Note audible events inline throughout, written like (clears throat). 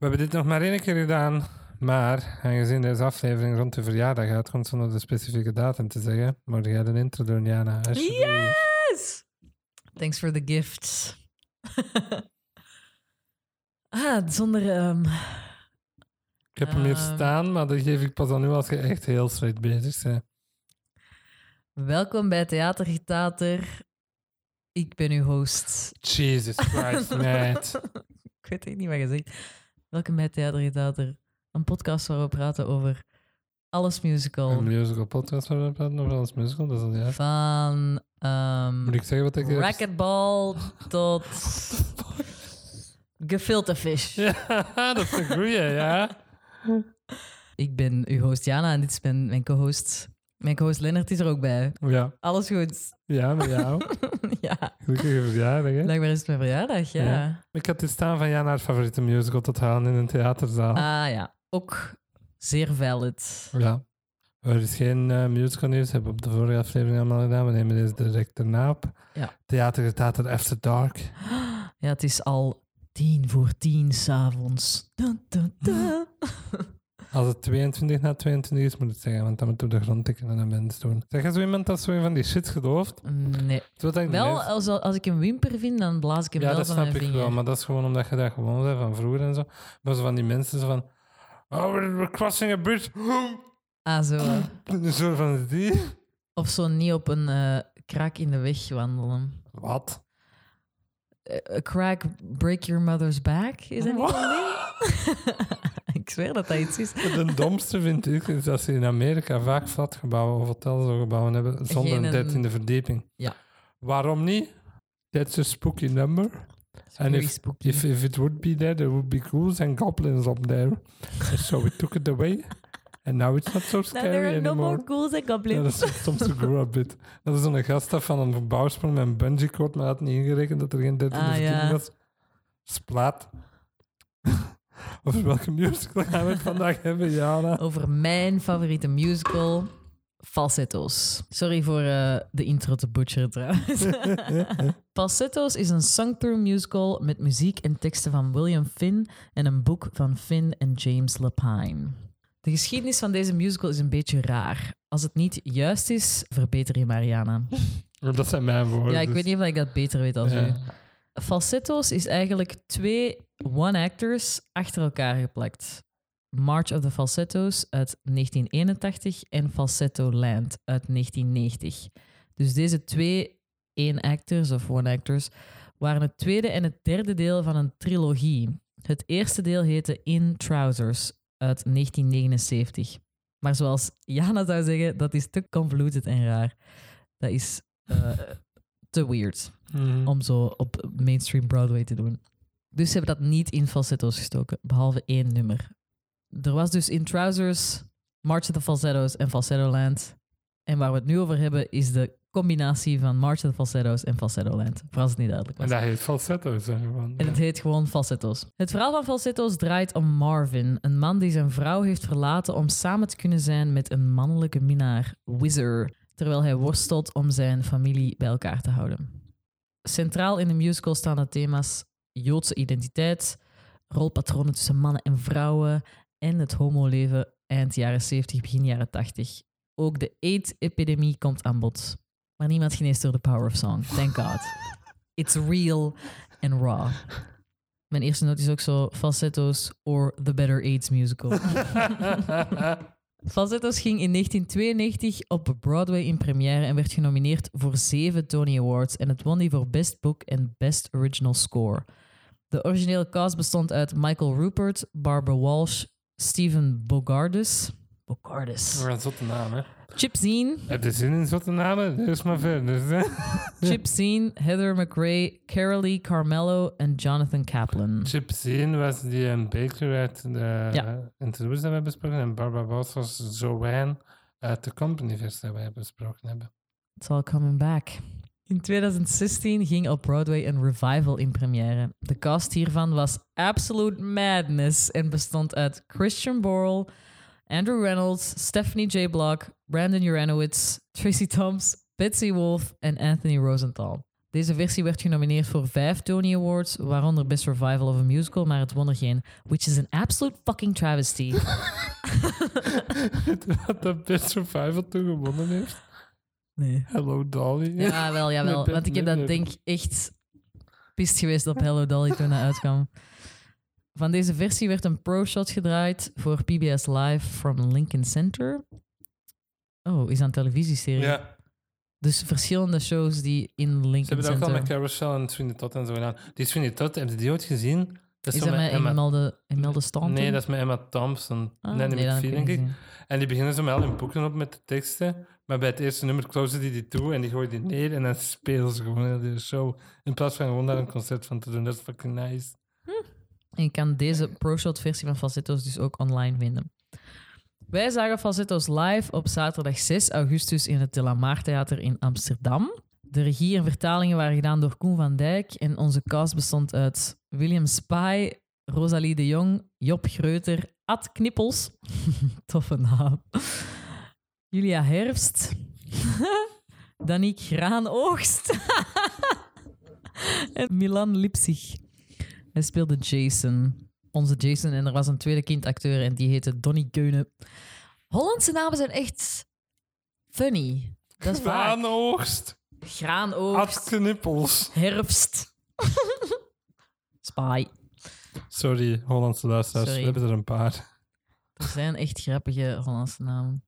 We hebben dit nog maar één keer gedaan, maar aangezien deze aflevering rond de verjaardag gaat, komt zonder de specifieke datum te zeggen, moet jij de intro doen, Jana? Yes! Thanks for the gifts. (laughs) ah, zonder... ehm, Ik heb hem hier Ehm. staan, maar dat geef ik pas aan nu als je echt heel slecht bezig bent. welkom bij Theatergetater. Ik ben uw host. Jesus Christ, mate. (laughs) Ik weet echt niet wat je zegt. Welkom bij Theatergetater. Een podcast waar we praten over alles musical. Een musical podcast waar we praten over alles musical, dat is al ja. Van ehm, Moet ik zeggen wat ik racquetball tot gefilte fish. (laughs) Ja, dat is een goeie, ja. Ik ben uw host Jana en dit is mijn, mijn co-host. Mijn co-host Lennart is er ook bij. Ja, Alles goed? ja met jou. (laughs) ja, Gelukkige verjaardag, hè. blijkbaar is het mijn verjaardag, ja. Ja. Ik had dit staan van Jana haar favoriete musical tot halen in een theaterzaal. Ah ja, ook zeer valid. Ja. Er is geen eh, musical nieuws, hebben we op de vorige aflevering allemaal gedaan. We nemen deze direct erna op. Ja. Theater, theater After Dark. (gasps) Ja, het is al tien voor tien s'avonds. Dun. (gasps) (laughs) Als het 22 na 22 is, moet het zeggen, want dan moet op de grond tikken en dan mensen doen. Zeg je zo iemand dat zo van die shit gelooft? Nee. Ik Wel, als, als ik een wimper vind, dan blaas ik hem Ja, wel dat van snap mijn ik vinger. wel, maar dat is gewoon omdat je dat gewoon bent van vroeger en zo. Maar zo van die mensen zo van... Oh, we're, crossing a bridge. Ah, zo. (laughs) Zo van die... Of zo niet op een eh kraak in de weg wandelen. Wat? A crack break your mother's back? Is dat niet een ding? ik zweer dat dat iets is. (laughs) De domste vind ik is dat ze in Amerika vaak flatgebouwen of hotels hebben zonder Geen een een- dertiende verdieping. Ja. Waarom niet? That's a spooky number. And Very if, spooky. if, if it would be there, there would be ghouls and goblins up there. so we took it away. And now it's not so scary there are no anymore. more ghouls and Ja, goblins. dat is soms de grow up bit. Dat is zo'n gast dat van een verbouwsprong met een bungee cord, maar had niet ingerekend dat er geen dertiende Ah, verdieping ja. was. Splaat. (laughs) Over welke musical gaan we het (laughs) vandaag hebben, Jana? Over mijn favoriete musical, Falsetto's. Sorry voor eh, de intro te butcheren trouwens. (laughs) Falsetto's is een sung-through musical met muziek en teksten van William Finn en een boek van Finn en James Lapine. De geschiedenis van deze musical is een beetje raar. Als het niet juist is, verbeter je Mariana. (laughs) Dat zijn mijn woorden. Ja, ik dus- weet niet of ik dat beter weet als Ja. u. Falsetto's is eigenlijk twee one-actors achter elkaar geplakt. March of the Falsettos uit 1981 en Falsetto Land uit 1990. Dus deze twee één-actors of one-actors waren het tweede en het derde deel van een trilogie. Het eerste deel heette In Trousers uit 1979. Maar zoals Jana zou zeggen, dat is te convoluted en raar. Dat is eh, te weird Mhm. om zo op mainstream Broadway te doen. Dus ze hebben dat niet in falsetto's gestoken, behalve één nummer. Er was dus in Trousers, March of the Falsettos en Falsetto Land. En waar we het nu over hebben is de combinatie van the Falsettos en Falsetto Land. Voor als het niet duidelijk En was. dat heet falsetto, zeg gewoon. En het heet gewoon falsetto's. Het verhaal van falsetto's draait om Marvin, een man die zijn vrouw heeft verlaten om samen te kunnen zijn met een mannelijke minnaar, Whizzer, terwijl hij worstelt om zijn familie bij elkaar te houden. Centraal in de musical staan de thema's Joodse identiteit, rolpatronen tussen mannen en vrouwen en het homoleven eind jaren 70, begin jaren 80. Ook de AIDS-epidemie komt aan bod. Maar niemand geneest door the power of song. Thank God. It's real and raw. Mijn eerste noot is ook zo falsetto's or the Better AIDS musical. (laughs) Falsetto's ging in 1992 op Broadway in première en werd genomineerd voor zeven Tony Awards en het won die voor Best Book en Best Original Score. De originele cast bestond uit Michael Rupert, Barbara Walsh, Stephen Bogardus, Bogardus, Een zotte naam, hè. Chip Zien, Heb je zin in zotte namen? Is maar verder. (laughs) Chip Zien, Heather McRae, Carolee Carmelo en Jonathan Kaplan. Chip Zien was die een baker uit de Ja. interviews dat we hebben besproken. En Barbara Walsh was Joanne uit de Companyverse dat we besproken hebben. It's all coming back. In 2016 ging op Broadway een revival in première. De cast hiervan was absolute madness en bestond uit Christian Borle, Andrew Reynolds, Stephanie J. Block, Brandon Uranowitz, Tracy Thoms, Betsy Wolfe en Anthony Rosenthal. Deze versie werd genomineerd voor vijf Tony Awards, waaronder Best Revival of a Musical, maar het won er geen. Which is an absolute fucking travesty. Wat (laughs) dat Best Survival toen gewonnen heeft? Nee. Hello Dolly. Ja, wel, jawel. (laughs) Want ik heb dat denk echt pist geweest op Hello Dolly toen dat uitkwam. Van deze versie werd een pro-shot gedraaid voor PBS Live from Lincoln Center. Oh, is dat een televisieserie? Ja, Dus verschillende shows die in ze Lincoln hebben dat ook al Center... met Carousel en Sweeney Todd en zo gedaan. Die Sweeney Todd, hebben die ooit gezien? Dat Is zo dat met Imelda, Imelda Staunton? Nee, dat is met Emma Thompson. Ah, nee, met heb denk ik. En die beginnen zo met al hun boeken op met de teksten. Maar bij het eerste nummer closen die die toe en die gooien die neer en dan spelen ze gewoon de show. In plaats van gewoon daar een concert van te doen. Dat is fucking nice. En je kan deze pro-shot versie van Falsetto's dus ook online vinden. Wij zagen Falsetto's live op zaterdag 6 augustus in het De La Mar Theater in Amsterdam. De regie en vertalingen waren gedaan door Koen van Dijk en onze cast bestond uit William Spy, Rosalie de Jong, Job Greuter, Ad Knippels, (laughs) toffe naam, Julia Herfst, (laughs) Danique Graanoogst (laughs) en Milan Lipsig. Hij speelde Jason, onze Jason, en er was een tweede kindacteur en die heette Donny Keunen. Hollandse namen zijn echt funny. Dat is waar. Graanoogst. Graanoogst, herfst, (laughs) spy. Sorry, Hollandse luisteraars. Sorry. We hebben er een paar. Er zijn echt grappige Hollandse namen.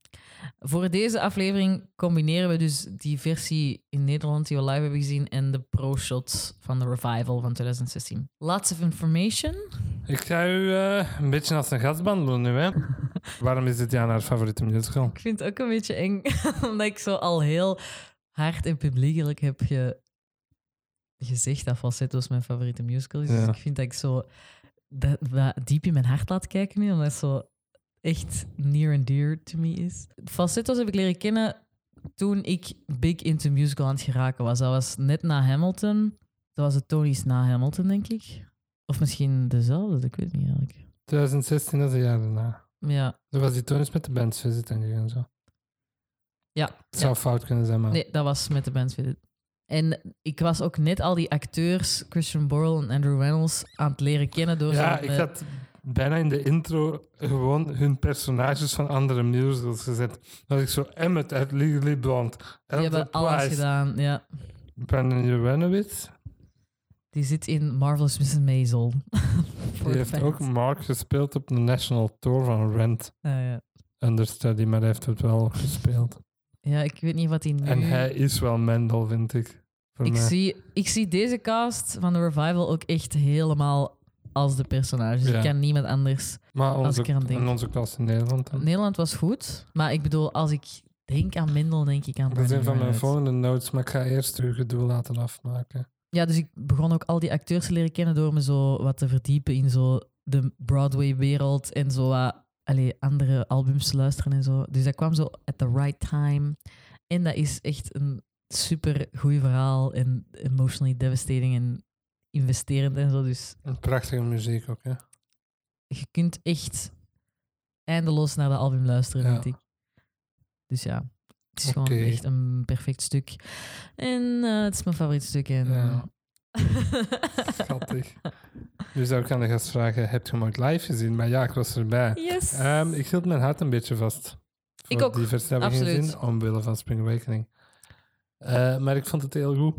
Voor deze aflevering combineren we dus die versie in Nederland die we live hebben gezien en de pro-shot van de revival van 2016. Lots of information. Ik ga u eh, een beetje als een gast behandelen nu, hè. (laughs) Waarom is dit jouw haar favoriete musical? Ik vind het ook een beetje eng, (laughs) omdat ik zo al heel hard en publiekelijk heb ge- gezegd dat Falsetto's mijn favoriete musical is. Ja. Dus ik vind dat ik zo dat, dat diep in mijn hart laat kijken nu, omdat zo echt near and dear to me is. Falsetto's heb ik leren kennen toen ik big into musical aan het geraken was. Dat was net na Hamilton. Dat was het Tony's na Hamilton, denk ik. Of misschien dezelfde, ik weet het niet eigenlijk. 2016, dat is een jaar daarna. Ja, Dat was die toen eens met de bands visit en zo. ja. Het zou ja. fout kunnen zijn, maar... Nee, dat was met de band Visit. En ik was ook net al die acteurs, Christian Borle en Andrew Reynolds, aan het leren kennen door Ja, zo ik met- had bijna in de intro gewoon hun personages van andere musicals gezet. Dat ik zo Emmet uit Legally Blonde, Die hebben alles gedaan, ja. Brandon Uranowitz. Die zit in Marvelous Mrs. Maisel. (laughs) Die heeft ook Mark gespeeld op de National Tour van Rent. Ja, ja. Understudy, maar hij heeft het wel gespeeld. ja, ik weet niet wat hij nu... En hij is wel Mendel, vind ik. Ik, mij. zie, ik zie deze cast van de revival ook echt helemaal als de personages. Ja. Ik kan niemand anders. Maar als onze, ik eraan denk. in onze klas in Nederland dan. Nederland was goed, maar ik bedoel, als ik denk aan Mendel, denk ik aan Dat zijn van mijn volgende notes, maar ik ga eerst uw gedoe laten afmaken. Ja, dus ik begon ook al die acteurs te leren kennen door me zo wat te verdiepen in zo de Broadway-wereld en zo wat allee, andere albums te luisteren en zo. Dus dat kwam zo at the right time. En dat is echt een super goed verhaal en emotionally devastating en investerend en zo. Dus Een prachtige muziek ook, hè. je kunt echt eindeloos naar de album luisteren, Ja. vind ik. Dus ja, het is gewoon echt een perfect stuk. En eh, het is mijn favoriet stuk. En, Ja. eh, (laughs) Schattig. Nu zou ik aan de gast vragen, heb je hem ooit live gezien? Maar ja, ik was erbij. yes! Ehm, ik hield mijn hart een beetje vast. Ik voor ook, Die ik gezien, omwille van Spring Awakening. Eh, maar ik vond het heel goed.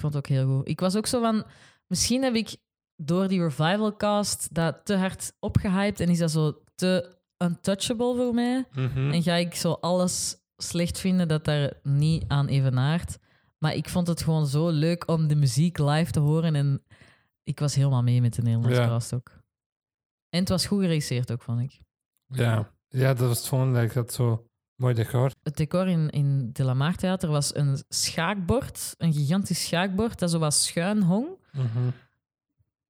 Ik vond het ook heel goed. Ik was ook zo van... Misschien heb ik door die revival cast dat te hard opgehyped en is dat zo te untouchable voor mij. Mhm. En ga ik zo alles slecht vinden dat daar niet aan evenaart. Maar ik vond het gewoon zo leuk om de muziek live te horen. En ik was helemaal mee met de Nederlandse Ja. cast ook. En het was goed geregisseerd ook, vond ik. Ja. ja, dat was het volgende. dat Ik had zo mooi decor. Het decor in, in De La Mar Theater was een schaakbord. Een gigantisch schaakbord dat zo wat schuin hong. Mhm.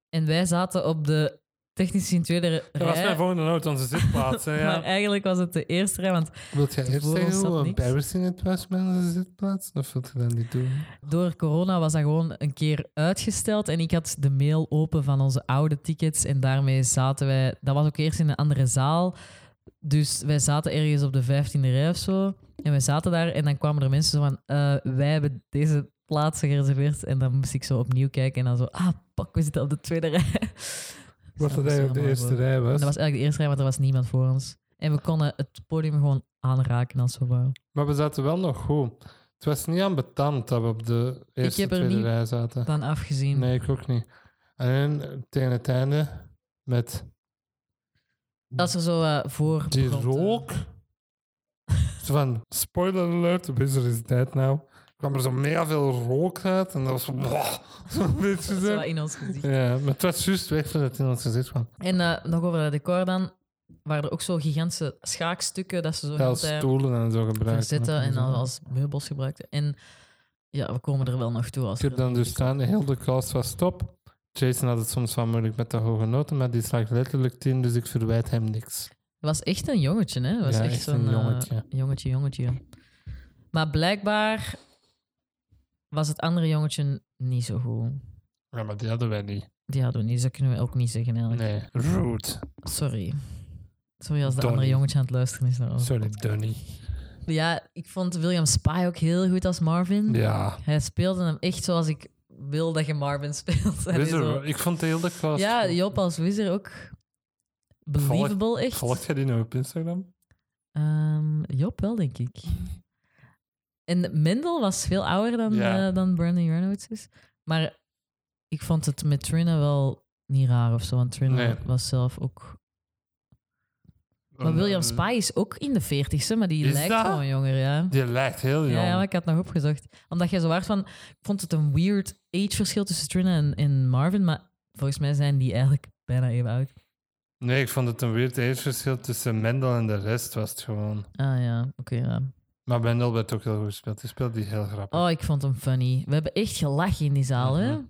En wij zaten op de technisch in tweede Dat was rij. mijn volgende noot, onze zitplaats. hè, (laughs) Maar ja. eigenlijk was het de eerste rij, want Wilt jij eerst zeggen hoe embarrassing het was met onze zitplaats? Of wilt je dat niet doen? door corona was dat gewoon een keer uitgesteld. En ik had de mail open van onze oude tickets. En daarmee zaten wij... Dat was ook eerst in een andere zaal. Dus wij zaten ergens op de vijftiende rij of zo. En wij zaten daar en dan kwamen er mensen zo van... eh, wij hebben deze plaatsen gereserveerd. En dan moest ik zo opnieuw kijken en dan zo, ah, pak, we zitten op de tweede rij. (laughs) Wat dat was eigenlijk de eerste rij En was. dat was eigenlijk de eerste rij, want er was niemand voor ons. En we konden het podium gewoon aanraken als we wou. Maar we zaten wel nog goed. Het was niet aan betand dat we op de eerste, er tweede rij zaten. Dan afgezien. Nee, ik ook niet. En eh, tegen het einde met Als er zo eh, voor... die rook. Zo van, spoiler alert, de Wizard is dead now. kwam er zo mega veel rook uit en dat was zo... (laughs) Zo'n (laughs) beetje Zo in ons gezicht. Ja, maar het was juist weg voordat het in ons gezicht kwam. En eh, nog over dat decor dan, waren er ook zo gigantische schaakstukken dat ze zo Ja, als stoelen en zo gebruikt. verzetten en dan als meubels gebruikten. En ja, we komen er wel nog toe. Als Ik heb dan dus staan, de hele klas was top. Jason had het soms wel moeilijk met de hoge noten, maar die slag letterlijk 10, dus ik verwijt hem niks. Was echt een jongetje, hè? Was Ja, echt, een eh, jongetje. jongetje, jongetje. Maar blijkbaar was het andere jongetje niet zo goed. Ja, maar die hadden wij niet. Die hadden we niet, dat kunnen we ook niet zeggen eigenlijk. Nee, rude. Sorry. Sorry als de Donnie. andere jongetje aan het luisteren is naar ons. Sorry, Donny. Ja, ik vond William Spy ook heel goed als Marvin. Ja. Hij speelde hem echt zoals ik wil dat je Marvin (laughs) speelt. Wizard, ik vond de hele klas... Ja. Joop als Wizard ook believable, echt. Volgt jij die nou op Instagram? Ehm, Joop wel, denk ik. En Mendel was veel ouder dan, Ja. eh, dan Brandon Reynolds is. Maar ik vond het met Trina wel niet raar of zo. Want Trina Nee. was zelf ook... Maar William Spy is ook in de veertigste, maar die Is lijkt dat? gewoon jonger, ja. Die lijkt heel jong. Ja, ja, maar ik had nog opgezocht. Omdat jij zo waard van... Ik vond het een weird age-verschil tussen Trina en, en Marvin, maar volgens mij zijn die eigenlijk bijna even oud. Nee, ik vond het een weird ageverschil tussen Mendel en de rest was het gewoon. Ah ja, oké, ja. Maar Mendel werd ook heel goed gespeeld. Die speelde die heel grappig. Oh, ik vond hem funny. We hebben echt gelachen in die zaal, hè? Mhm.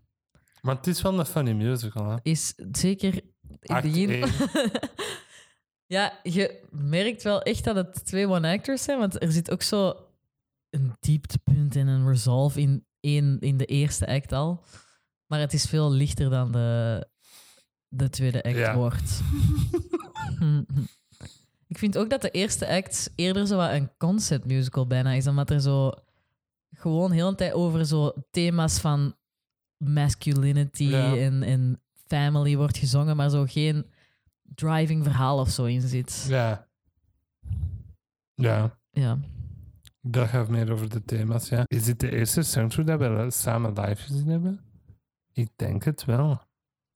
Maar het is wel een funny musical, hè? Is zeker in het Act begin... één. (laughs) ja, je merkt wel echt dat het twee one-actors zijn, want er zit ook zo een dieptepunt en een resolve in, één, in de eerste act al. Maar het is veel lichter dan de, de tweede act Ja. wordt. (laughs) Ik vind ook dat de eerste act eerder zo wat een concept musical bijna is, omdat er zo gewoon heel een tijd over zo thema's van masculinity Ja. en, en family wordt gezongen, maar zo geen driving verhaal of zo in zit. Ja. Ja, Ja. Dat gaat meer over de thema's, ja. Is dit de eerste soundtrack dat we samen live gezien hebben? Ik denk het wel.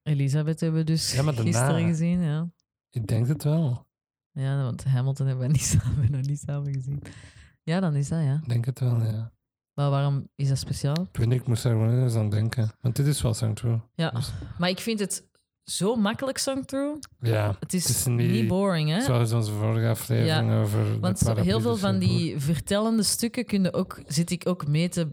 Elisabeth hebben we dus Ja, daarna. gisteren gezien, ja. Ik denk het wel. Ja, want Hamilton hebben we niet (laughs) samen, nog niet samen gezien. Ja, dan is dat, ja. Ik denk het wel, ja. Maar waarom is dat speciaal? Ik weet niet, ik moest daar gewoon eens aan denken. Want dit is wel soundtrack. Ja, Dus- maar ik vind het zo makkelijk song-through. Ja, Het is, Het is niet, niet- boring, hè? zoals onze vorige aflevering over Want heel veel van die vertellende stukken kunnen ook, zit ik ook mee te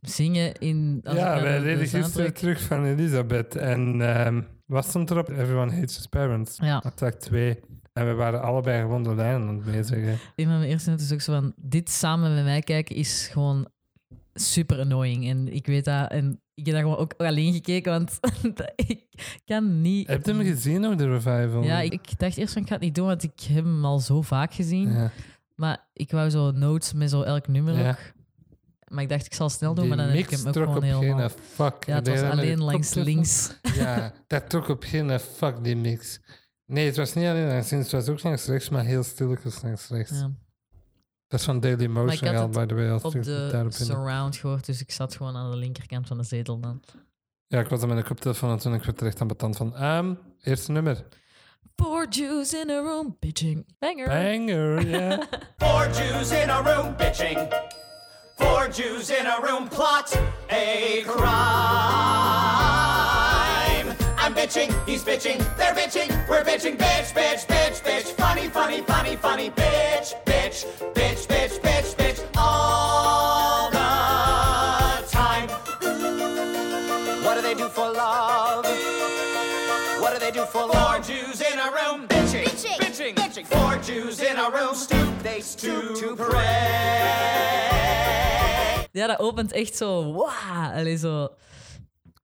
zingen in. Ja, wij de- de reden gisteren terug van Elisabeth. En ehm wat stond erop? Everyone Hates His Parents. Ja, Attack 2. En we waren allebei gewoon de lijnen aan het bezigen. een van mijn eerste noten is ook zo van: dit samen met mij kijken is gewoon super annoying. En ik weet dat. En ik heb daar gewoon ook alleen gekeken, want (laughs) ik kan niet. Heb je hem gezien ook, de revival? Ja, ik, ik dacht eerst van ik ga het niet doen, want ik heb hem al zo vaak gezien. Ja. Maar ik wou zo notes met zo elk nummer Ja. ook. Maar ik dacht ik zal snel doen, Die maar dan heb ik hem ook trok gewoon op helemaal. geen fuck. Ja, het was alleen langs links. (laughs) Ja, dat trok op geen fuck, die mix. Nee, het was niet alleen langs links, het was ook langs rechts, maar heel stilletjes langs rechts. Ja. Dat is van Daily ik Motion, had al, het by the way. Als Op de surround gehoord, dus ik zat gewoon aan de linkerkant van de zetel dan. Ja, ik was aan mijn koptelefoon en toen ik werd er echt aan betand van. Ehm, eerste nummer. Four Jews in a room, bitching. Banger. Banger, ja. (laughs) Four Jews in a room bitching. Four Jews in a room plot a crime. I'm bitching, he's bitching, they're bitching, we're bitching, bitch, bitch, bitch, bitch. Funny, funny, funny, funny, bitch, bitch, bitch, bitch, bitch, bitch. All the time. What do they do for love? What do they do for love? Four Jews in a room bitching, Bitching, bitching, bitching. Four Jews in a room stoop, they stoop to pray. Ja, dat opent echt zo. Wow. Allee, zo.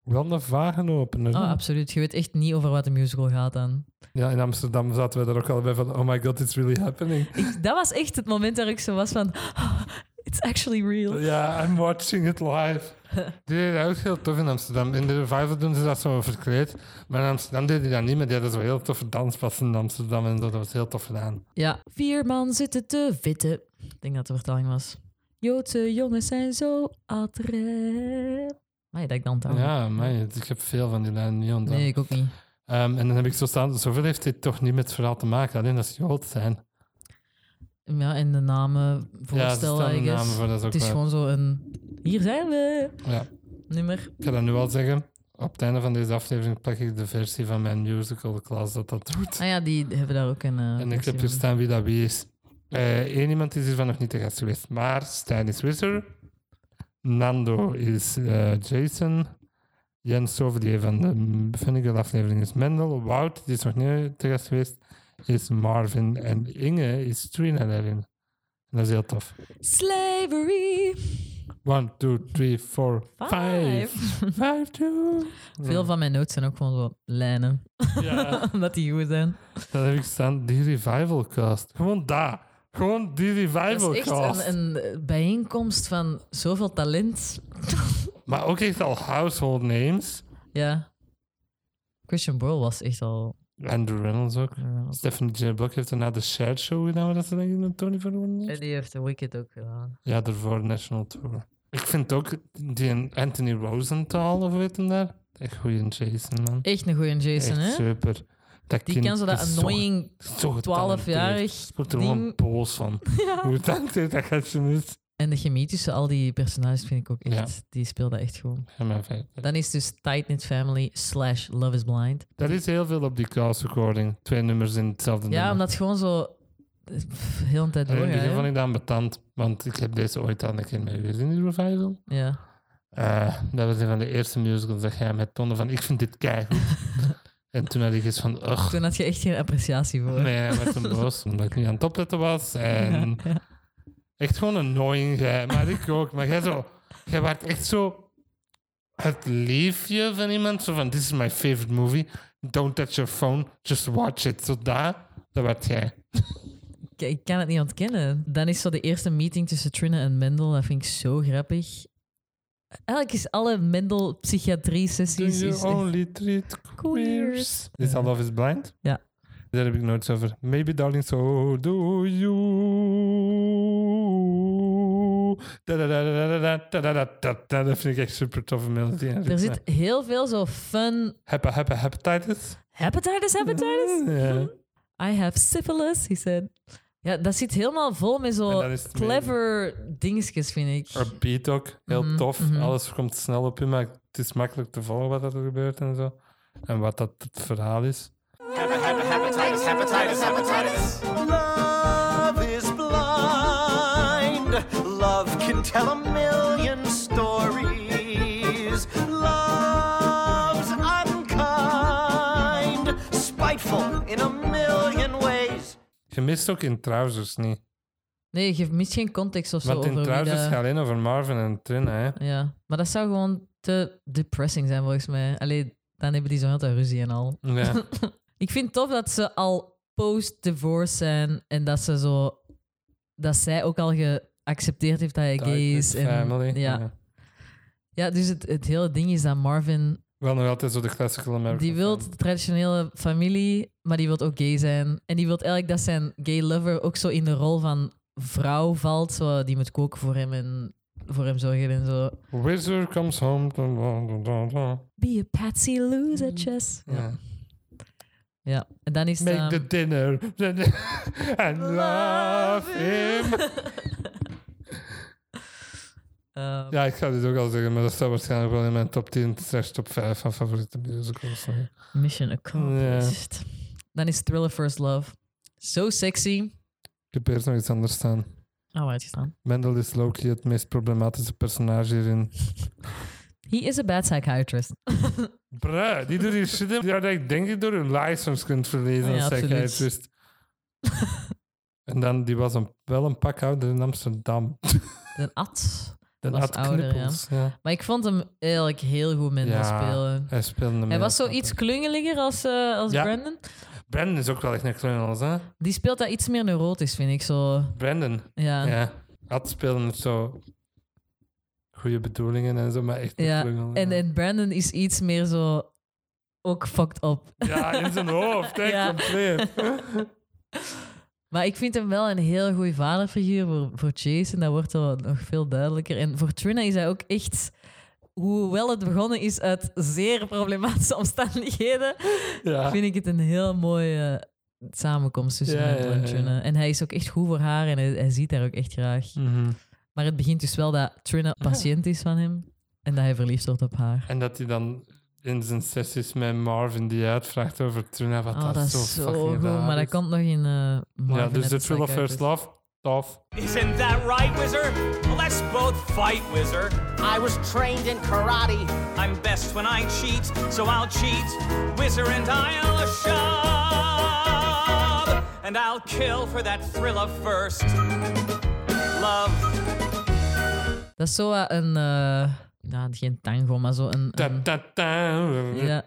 Wel een vage opener. Oh, absoluut. Je weet echt niet over wat de musical gaat dan. Ja, in Amsterdam zaten we daar ook al bij van, oh my god, it's really happening. Ik, dat was echt het moment dat ik zo was van... "Ah, (gasps) It's actually real. Ja, I'm watching it live. (laughs) Die dat ook heel tof in Amsterdam. In de revival doen ze dat zo verkleed. Maar in Amsterdam deed hij dat niet, maar die hadden zo heel toffe danspassen in Amsterdam en zo. Dat was heel tof gedaan. Ja, vier man zitten te vitten. Ik denk dat de vertaling was. Joodse jongens zijn zo adrem. Maar dat ik dan. Ja, maar ik heb veel van die lijnen niet ontdekt. Nee, ik ook niet. Ehm, en dan heb ik zo staan, zoveel heeft dit toch niet met het verhaal te maken, alleen dat ze Jood zijn. Ja, en de namen ja, de I guess. namen voor, dat is Het is gewoon zo een... Hier zijn we! Ja. Nummer. Ik ga dat nu al zeggen. Op het einde van deze aflevering plak ik de versie van mijn musical, klas dat dat doet. Ah ja, die hebben daar ook een... eh, en ik heb hier staan wie dat wie is. Eén iemand is hiervan nog niet te gast geweest. Maar Stijn is Wizard. Nando is eh, Jason. Jens Sovdier van de Vinegar aflevering is Mendel. Wout, die is nog niet te gast geweest, is Marvin. En Inge is Trina daarin. En dat is heel tof. Slavery! One, two, three, four, five. Five. (laughs) Five, two. Veel van mijn notes zijn ook gewoon zo lijnen. Ja. (laughs) Omdat die goed zijn. Dan heb ik staan die revival cast. Gewoon daar. Gewoon die revival Dat is echt cast. een, een bijeenkomst van zoveel talent. (laughs) Maar ook echt al household names. Ja. Christian Bale was echt al... Andrew Reynolds ook. eh, Stephanie J. Block heeft daarna de Shared Show gedaan, dat ze denk ik een Tony heeft. En die heeft The Wicked ook gedaan. Ja, daarvoor National Tour. Ik vind ook die Anthony Rosenthal, of weet hem daar? Echt goeie Jason, man. Echt een goede Jason, Echt hè? super. Dat Die kan zo dat annoying zo getalenteerd. 12-jarig Ik word er gewoon boos van. (laughs) Hoe talenteerd dat gastje is. En de chemie tussen al die personages vind ik ook echt... Die speelde echt. Ja, fijn. Dan is dus Tight Knit Family slash Love is Blind. Dat is heel veel op die cast recording. Twee nummers in hetzelfde Ja, omdat het gewoon zo... pff, Heel een tijd En in het begin hè? vond ik dat ambetant, want ik heb deze ooit al een keer mee geweest in die revival. Ja. Eh, dat was een van de eerste musicals dat jij met toonde van ik vind dit keigoed. (laughs) en toen had ik iets van, ugh, Toen had je echt geen appreciatie voor. nee, hij werd toen boos (laughs) omdat ik niet aan het opletten was. En Ja. (laughs) echt gewoon annoying jij, maar ik ook. Maar jij zo, jij werd echt zo het liefje van iemand, zo van, this is my favorite movie, don't touch your phone, just watch it. Zo daar, dat werd jij. Ik, ik kan het niet ontkennen. Dan is zo de eerste meeting tussen Trina en Mendel. Dat vind ik zo grappig. Eigenlijk is alle Mendel psychiatrie-sessies... You only treat queers. Is all of is Blind? Ja. Daar heb ik nooit over. Maybe darling, so do you. Dat vind ik echt super toffe melodie. Er zit heel veel zo fun... Hepatitis. Hepatitis, hepatitis? I have syphilis, he said. Ja, dat zit helemaal vol met zo clever dingetjes, vind ik. Haar beat ook, heel Mhm, tof. mhm. Alles komt snel op je, maar het is makkelijk te volgen wat er gebeurt en zo. En wat dat het verhaal is. Hepatitis, hepatitis, hepatitis. Love is blind. Love can tell mist ook in Trousers niet. Nee, je mist geen context of zo Want in over wie Trousers dat- gaat alleen over Marvin en Trina, hè. Ja, maar dat zou gewoon te depressing zijn volgens mij. Allee, dan hebben die zo heel ruzie en al. Ja. (laughs) Ik vind het tof dat ze al post-divorce zijn en dat ze zo... Dat zij ook al geaccepteerd heeft dat hij gay is. En, family. ja. ja, dus het, het hele ding is dat Marvin... Wel nog altijd zo de classical American Die wil de traditionele familie, maar die wil ook gay zijn. En die wil eigenlijk dat zijn gay lover ook zo in de rol van vrouw valt. Zo, die moet koken voor hem en voor hem zorgen en zo. Wizard comes home. Da, da, da, da, da. Be a patsy loser chess. Ja. Ja. ja. En dan is. Make the dinner (laughs) and love him. (laughs) ehm, Ja, ik ga dit ook al zeggen, maar dat staat waarschijnlijk wel in mijn top 10 slash top 5 van favoriete musicals. Mission accomplished. Dan is Thriller First Love. Zo sexy. Ik heb eerst nog iets anders staan. Oh, waar is? Mendel is Loki het meest problematische personage hierin. He is a bad psychiatrist. (laughs) Bruh, die doet die shit dat ik denk ik door een license kunt verlezen Ja, als psychiatrist. (laughs) en dan, die was een, wel een pakhouder in Amsterdam. Een at. De Was ouder, ja. Knippels, ja. Maar ik vond hem eigenlijk heel goed Mendel Ja, spelen. Hij speelde Hij was zo iets klungeliger als, eh, als Ja. Brandon. Brandon is ook wel echt een klungels, hè? Die speelt dat iets meer neurotisch, vind ik zo. Brandon, Ja. ja. Ad spelen het zo goede bedoelingen en zo, maar echt Ja, bedoelingen. En, en Brandon is iets meer zo ook fucked up. Ja, in zijn hoofd, (laughs) Ja. compleet. (laughs) Maar ik vind hem wel een heel goede vaderfiguur voor, voor Jason. Dat wordt wel nog veel duidelijker. En voor Trina is hij ook echt... Hoewel het begonnen is uit zeer problematische omstandigheden, Ja. vind ik het een heel mooie samenkomst tussen Ja, hem ja, en. Trina. En hij is ook echt goed voor haar en hij, hij ziet haar ook echt graag. Mhm. Maar het begint dus wel dat Trina patiënt is van hem en dat hij verliefd wordt op haar. En dat hij dan in zijn sessies met Marvin die uitvraagt over Trina, wat Oh, dat, is zo fucking goed. Maar dat komt nog in eh Marvin Ja, dus de the Thrill of First. Love, tof. Isn't that right, Wizard? Let's both fight, Wizard. I was trained in karate. I'm best when I cheat, so I'll cheat. Wizard and I'll shove. And I'll kill for that thrill of first love. Dat is zo een... eh nou, geen tango, maar zo een... Ja.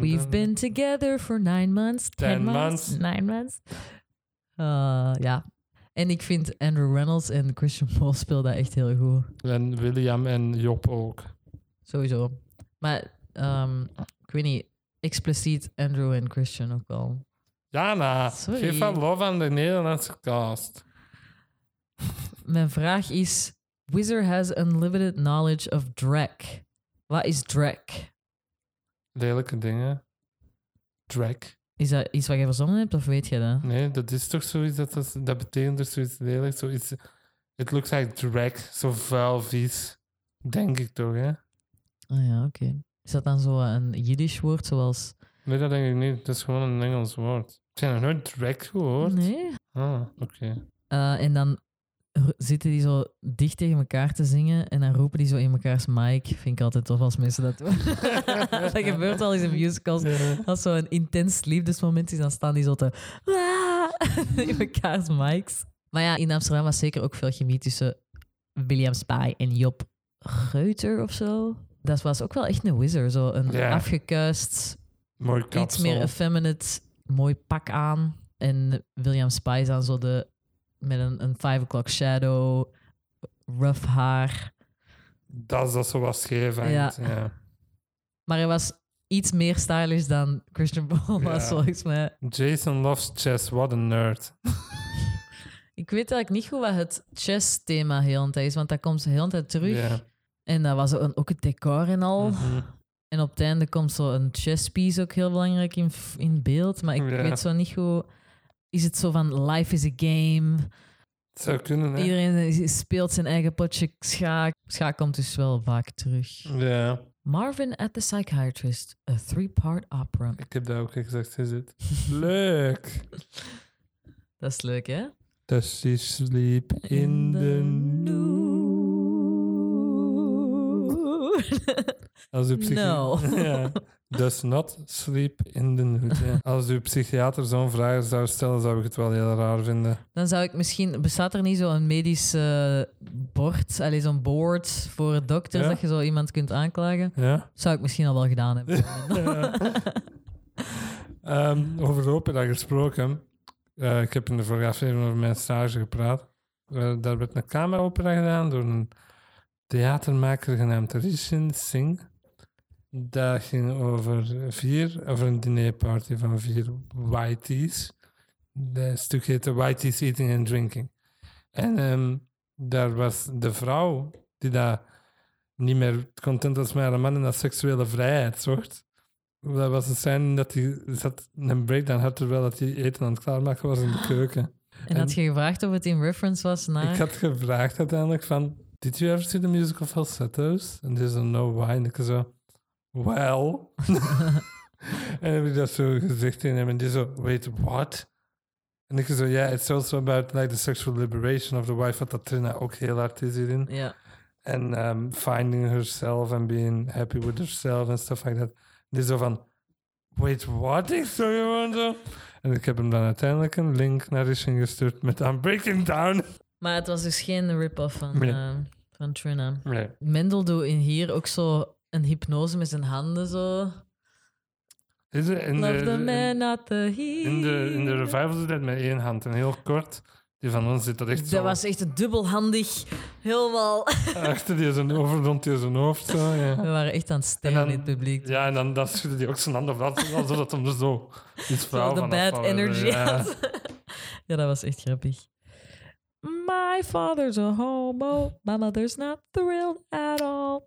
We've been together for nine months, ten, Ten months, months. nine months. Uh, ja. En ik vind Andrew Reynolds en Christian Bale spelen dat echt heel goed. En William en Job ook. Sowieso. Maar ehm, ik weet niet, expliciet Andrew en Christian ook wel. Jana, Sorry. geef wat love aan de Nederlandse cast. Mijn vraag is: Wizard has unlimited knowledge of Drek. Wat is Drek? Lelijke dingen. Drag. Is dat iets wat je verzonnen hebt of weet je dat? Nee, dat is toch zoiets, dat, dat, dat betekent dus zoiets lelijk. Zoiets, it looks like drag, zo vuil, vies. Denk ik toch, hè? Ah ja, oké. Is dat dan zo een Jiddisch woord zoals. Nee, dat denk ik niet. Dat is gewoon een Engels woord. Ik heb nog nooit drag gehoord. Nee. Ah, oké. Eh, en dan zitten die zo dicht tegen elkaar te zingen en dan roepen die zo in mekaars mic. Vind ik altijd tof als mensen dat doen. (laughs) dat gebeurt al eens in musicals. Als zo'n intens liefdesmoment is, dan staan die zo te... (laughs) in mekaars mics. Maar ja, in Amsterdam was zeker ook veel chemie tussen William Spy en Job Geuter of zo. Dat was ook wel echt een wizard. Zo een Ja. afgekuist, Mooi iets meer effeminate, mooi pak aan. En William Spy is dan zo de... Met een, een five o'clock shadow, rough haar. Dat is dat zo wat scheef hangt, Ja. ja. Maar hij was iets meer stylish dan Christian Bale was, Ja. volgens mij. Jason loves chess, what a nerd. (laughs) Ik weet eigenlijk niet goed wat het chess-thema heel tijd is, want dat komt de hele tijd terug. Ja. En dat was ook, ook het decor en al. Mhm. En op het einde komt zo een chesspiece ook heel belangrijk in, in beeld. Maar ik weet zo niet goed... Is het zo van life is a game? Het zou kunnen, hè? Iedereen is- speelt zijn eigen potje schaak. Schaak komt dus wel vaak terug. Ja, Marvin at the Psychiatrist, a three-part opera. ik heb dat ook gezegd, is het. (laughs) Leuk. Dat is leuk, hè? Does she sleep in the Als psychi- No. (laughs) ja. Does not sleep in the nude. Ja. (laughs) Als uw psychiater zo'n vraag zou stellen, zou ik het wel heel raar vinden. Dan zou ik misschien... Bestaat er niet zo'n medisch eh, bord, allee, zo'n board voor dokters, Ja. dat je zo iemand kunt aanklagen? Ja? Zou ik misschien al wel gedaan hebben. (laughs) (laughs) Ehm, over opera gesproken. Eh, ik heb in de vorige aflevering over mijn stage gepraat. Eh, daar werd een cameraopera gedaan door een theatermaker genaamd Rishin Singh. Dat ging over vier, over een dinerparty van vier whiteys. Het stuk heette Whiteys Eating and Drinking. En ehm, daar was de vrouw die daar niet meer content was met haar man en dat seksuele vrijheid zocht. Dat was een scène dat hij zat een breakdown had terwijl dat hij eten aan het klaarmaken was in de keuken. En had je gevraagd of het in reference was naar... Ik had gevraagd uiteindelijk van, did you ever see the musical Falsettos? En die zo, no, why? En ik zo, well. (laughs) en heb ik dat zo gezegd in hem en die zo, wait, what? En ik zo, yeah, it's also about like the sexual liberation of the wife, wat dat Trina ook heel hard is hierin. Ja. En um, finding herself and being happy with herself and stuff like that. Die zo van, wait, what? Ik zo gewoon zo. En ik heb hem dan uiteindelijk een link naar Rishin gestuurd met I'm breaking down. Maar het was dus geen rip-off van, Nee. eh, van Trina. Nee. Mendel doet in hier ook zo een hypnose met zijn handen zo. Is er in, Love the de, man, not the he. in de, in de revival doet dat met één hand en heel kort. Die van ons zit er echt Dat zo was echt dubbelhandig. Helemaal. (laughs) achter die zijn over, rond die zijn hoofd. Zo, ja. We waren echt aan het En stijgen in het publiek. Ja, en dan, dan schudde hij ook zijn handen af, zodat hem er zo iets Zo flauw de van bad afvallen. energy Ja. had. (laughs) ja, dat was echt grappig. My father's a homo. My mother's not thrilled at all.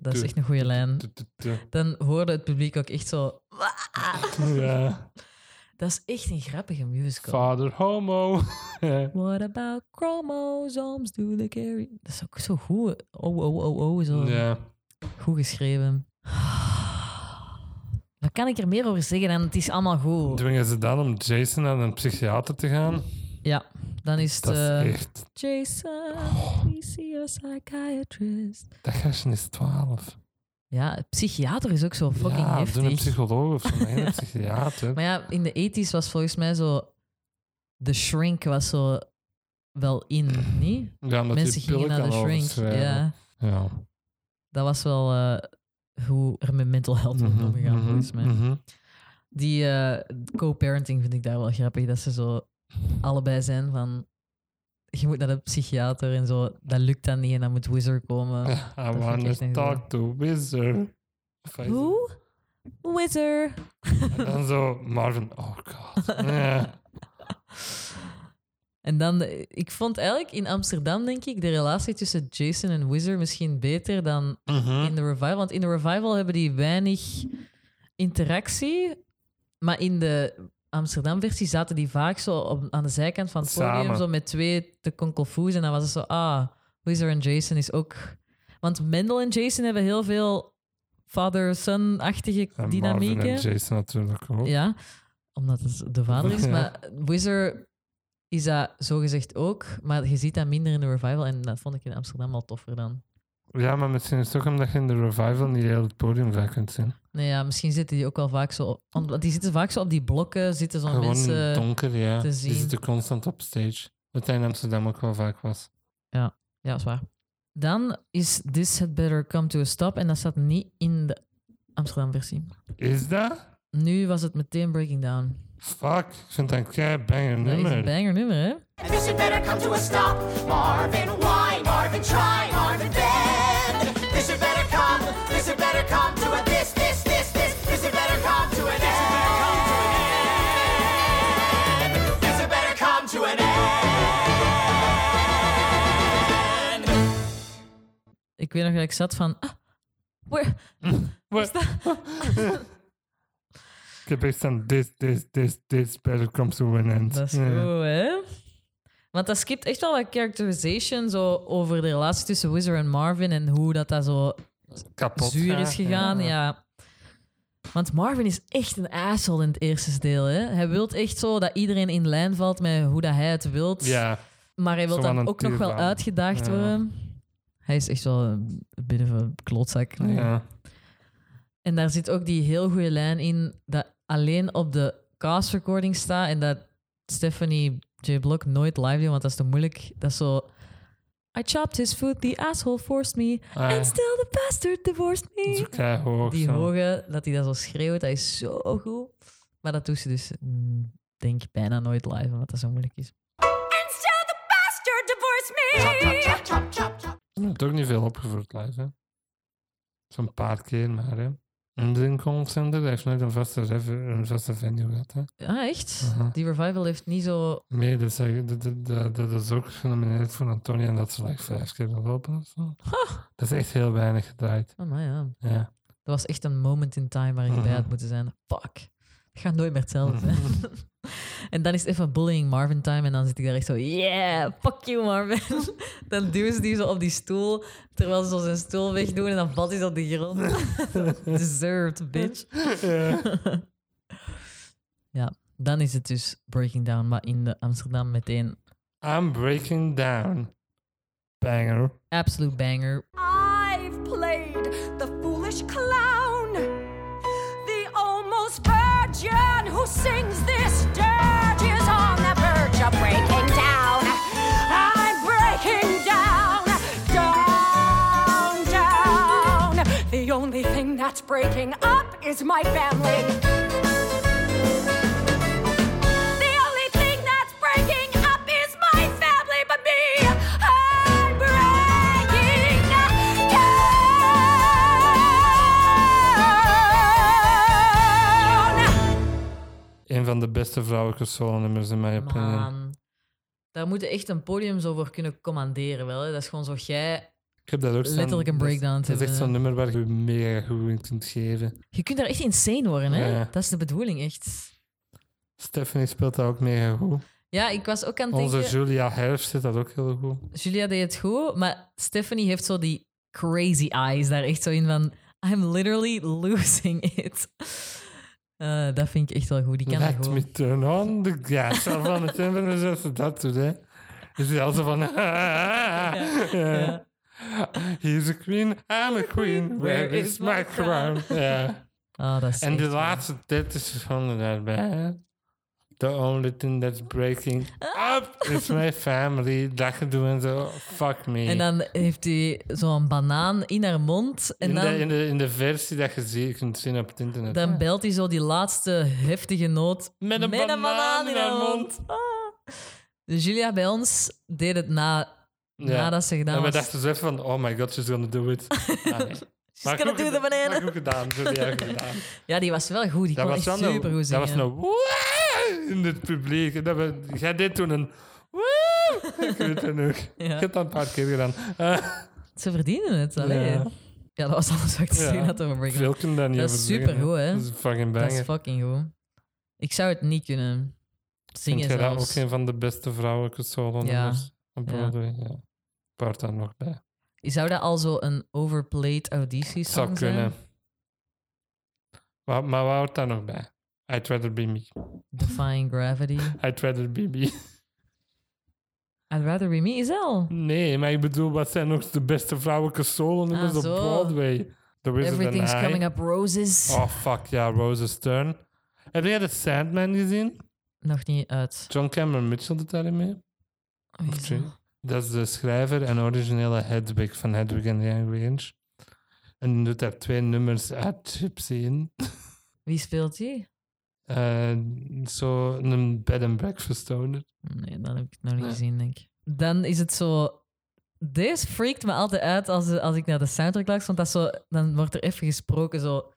Dat is echt een goede lijn. Dan hoorde het publiek ook echt zo... (laughs) Ja. Dat is echt een grappige musical. Father homo. (laughs) What about chromosomes do they carry? Dat is ook zo goed. Oh, oh, oh, oh. Zo ja. goed geschreven. Wat kan ik er meer over zeggen dan het is allemaal goed? Dwingen ze dan om Jason naar een psychiater te gaan? Ja, dan is het... Dat is eh, echt... Jason, we see a psychiatrist. Dat gastje is 12. Ja, psychiater is ook zo fucking ja, doe een heftig. psycholoog of zo, geen (laughs) psychiater. Maar ja, in de 80s was volgens mij zo... The Shrink was zo wel in, niet? Ja, omdat Mensen gingen naar de Shrink. Ja, Ja. dat was wel eh, hoe er met mental health wordt Mhm, omgegaan, mhm, volgens mij. mhm. Die eh, co-parenting vind ik daar wel grappig. Dat ze zo allebei zijn van... Je moet naar de psychiater en zo. Dat lukt dan niet en dan moet Wizard komen. I want to talk to Wizard. Hoe? Wizard. En dan zo Marvin, oh god. (laughs) En dan, ik vond eigenlijk in Amsterdam, denk ik, de relatie tussen Jason en Wizard misschien beter dan Mhm. in de revival. Want in de revival hebben die weinig interactie. Maar in de Amsterdam-versie zaten die vaak zo op, aan de zijkant van het podium, zo met twee te konkelfoes. En dan was het zo, ah, Wizard en Jason is ook... Want Mendel en Jason hebben heel veel father-son-achtige dynamieken. en Jason natuurlijk ook. Ja, omdat het de vader is. (laughs) Ja. Maar Wizard is dat zogezegd ook. Maar je ziet dat minder in de revival. En dat vond ik in Amsterdam wel toffer dan. Ja, maar misschien is het ook omdat je in de revival niet heel het podium vaak kunt zien. Nee, ja, misschien zitten die ook wel vaak zo... Omdat die zitten vaak zo op die blokken, zitten zo Gewoon mensen... donker, ja. te Die zien. zitten constant op stage. Wat hij in Amsterdam ook wel vaak was. Ja, dat is waar. Dan is This Had Better Come To A Stop. En dat staat niet in de Amsterdam-versie. Is dat? Nu was het meteen Breaking Down. Fuck, ik vind dat een kei banger Dat is een nummer. banger nummer, hè? This had better come to a stop. Marvin, why? Marvin, try. Marvin, then. This had better Ik weet nog dat ik zat van... Ah, where? Wat? (laughs) Ik heb echt aan this, this, this, this better comes to an end. Dat is goed, hè? Want dat skipt echt wel wat characterization zo over de relatie tussen Wizard en Marvin en hoe dat, dat zo Kapot zuur is gegaan. Ja. Want Marvin is echt een asshole in het eerste deel. Hè? Hij wil echt zo dat iedereen in lijn valt met hoe dat hij het wilt. Ja, Maar hij wil van dan ook nog wel uitgedaagd Ja. worden. Hij is echt wel een beetje van een klootzak. ja. En daar zit ook die heel goede lijn in dat alleen op de cast recording staat en dat Stephanie J. Block nooit live doet, want dat is te moeilijk. Dat is zo... I chopped his foot, the asshole forced me, Ah, and still the bastard divorced dat is me. ook. Die zo. hoge, dat hij dat zo schreeuwt, dat is zo goed. Maar dat doet ze dus, mm, denk ik, bijna nooit live, omdat dat zo moeilijk is. And still the bastard divorced me. Je hebt ook niet veel opgevoerd live, hè? Zo'n paar keer maar, hè? En Lincoln Center, hij heeft nooit een vaste, een vaste venue gehad, hè? Ah, echt? Die revival heeft niet zo... Nee, dat is, dat, dat, dat is ook genomineerd voor Antonia en dat ze like vijf keer lopen of zo. Dat is echt heel weinig gedraaid. Oh, maar ja. Ja. Dat was echt een moment in time waar ik bij had moeten zijn. Fuck. Het gaat nooit meer hetzelfde zijn. (laughs) (laughs) en dan is het even bullying Marvin time. En dan zit ik daar echt zo... Yeah, fuck you Marvin. (laughs) dan duwen ze die zo op die stoel. Terwijl ze zo zijn stoel wegdoen. En dan valt hij zo op de grond. (laughs) Deserved, bitch. ja. ja, dan is het dus Breaking Down. Maar in de Amsterdam meteen I'm breaking down. Banger. absolute banger. I've played the foolish clown, the almost virgin who sings what's breaking up is my family. The only thing that's breaking up is my family, but me, I'm breaking. Een van de beste vrouwelijke solo-nummers in mijn opinie. Daar moet je echt een podium zo voor kunnen commanderen. Wel, hè? Dat is gewoon zo, jij ik heb dat ook staan. Letterlijk een breakdown te Dat is echt zo'n nummer waar je mega goed in kunt geven. Je kunt daar echt insane worden, hè? Ja. Dat is de bedoeling, echt. Stephanie speelt dat ook mega goed. Ja, ik was ook aan het Onze denken... Julia Herfst zit dat ook heel goed. Julia deed het goed, maar Stephanie heeft zo die crazy eyes daar echt zo in van... I'm literally losing it. Eh, dat vind ik echt wel goed. Die kan Let goed. me turn on the gas. Zo van het dat doet, hè. Is hij al zo van... (laughs) ja. He's a queen, I'm a queen. Where is my crown? Ja. Ah, dat is En de laatste dit is van daarbij. The only thing that's breaking up is my family. Dat gedoe en zo. Fuck me. En dan heeft hij zo'n banaan in haar mond. En in, dan, de, in, de, in de versie dat je zie- kunt zien op het internet. dan belt hij zo die laatste heftige noot. Met een banaan in haar mond. Ah. Dus Julia bij ons deed het na. Nadat ze gedaan En we was. dachten zo even van, oh my god, she's gonna do it. (laughs) Ah, nee. She's gonna goed do the geda- banana. Maar goed gedaan, Julia, goed gedaan. (laughs) Ja, die was wel goed. Die Dat kon was echt wel een, super goed dat was een woe in het publiek. En Dat we, jij deed toen een. (laughs) Ik weet het nog. Ja. Ik heb dat een paar keer gedaan. Eh, Ze verdienen het. Allee. Ja. Ja. dat was alles wat ik te Ja. zeggen had over Breaking veel kunnen daar niet Dat is zeggen, supergoed, hè. Dat is fucking Dat is banger. fucking goed. Ik zou het niet kunnen zingen Vind jij dat zelfs. ook een van de beste vrouwelijke solo-nummers op. Broadway? Ja. Paard daar nog bij. Zou dat al zo een overplayed auditie Zou song kunnen. zijn? Maar, maar wat hoort daar nog bij? I'd rather be me. Defying Gravity. (laughs) I'd rather be me. I'd rather be me is al. Nee, maar ik bedoel, wat zijn nog de beste vrouwelijke solo-nummers Ah, op zo. Broadway? The Wizard Everything's and I. coming up roses. Oh, fuck ja, Rose's Turn. Heb jij de Sandman gezien? Nog niet uit. John Cameron Mitchell doet daarin mee. Of dat? Is de schrijver en originele Hedwig van Hedwig Angry Inch. En doet daar twee nummers uit Gypsy in. (laughs) Wie speelt die? Eh, zo een bed and breakfast owner. Nee, dat heb ik nog niet Nee. gezien, denk ik. Dan is het zo... Deze freakt me altijd uit als, als ik naar de soundtrack luister, want dat zo, dan wordt er even gesproken zo...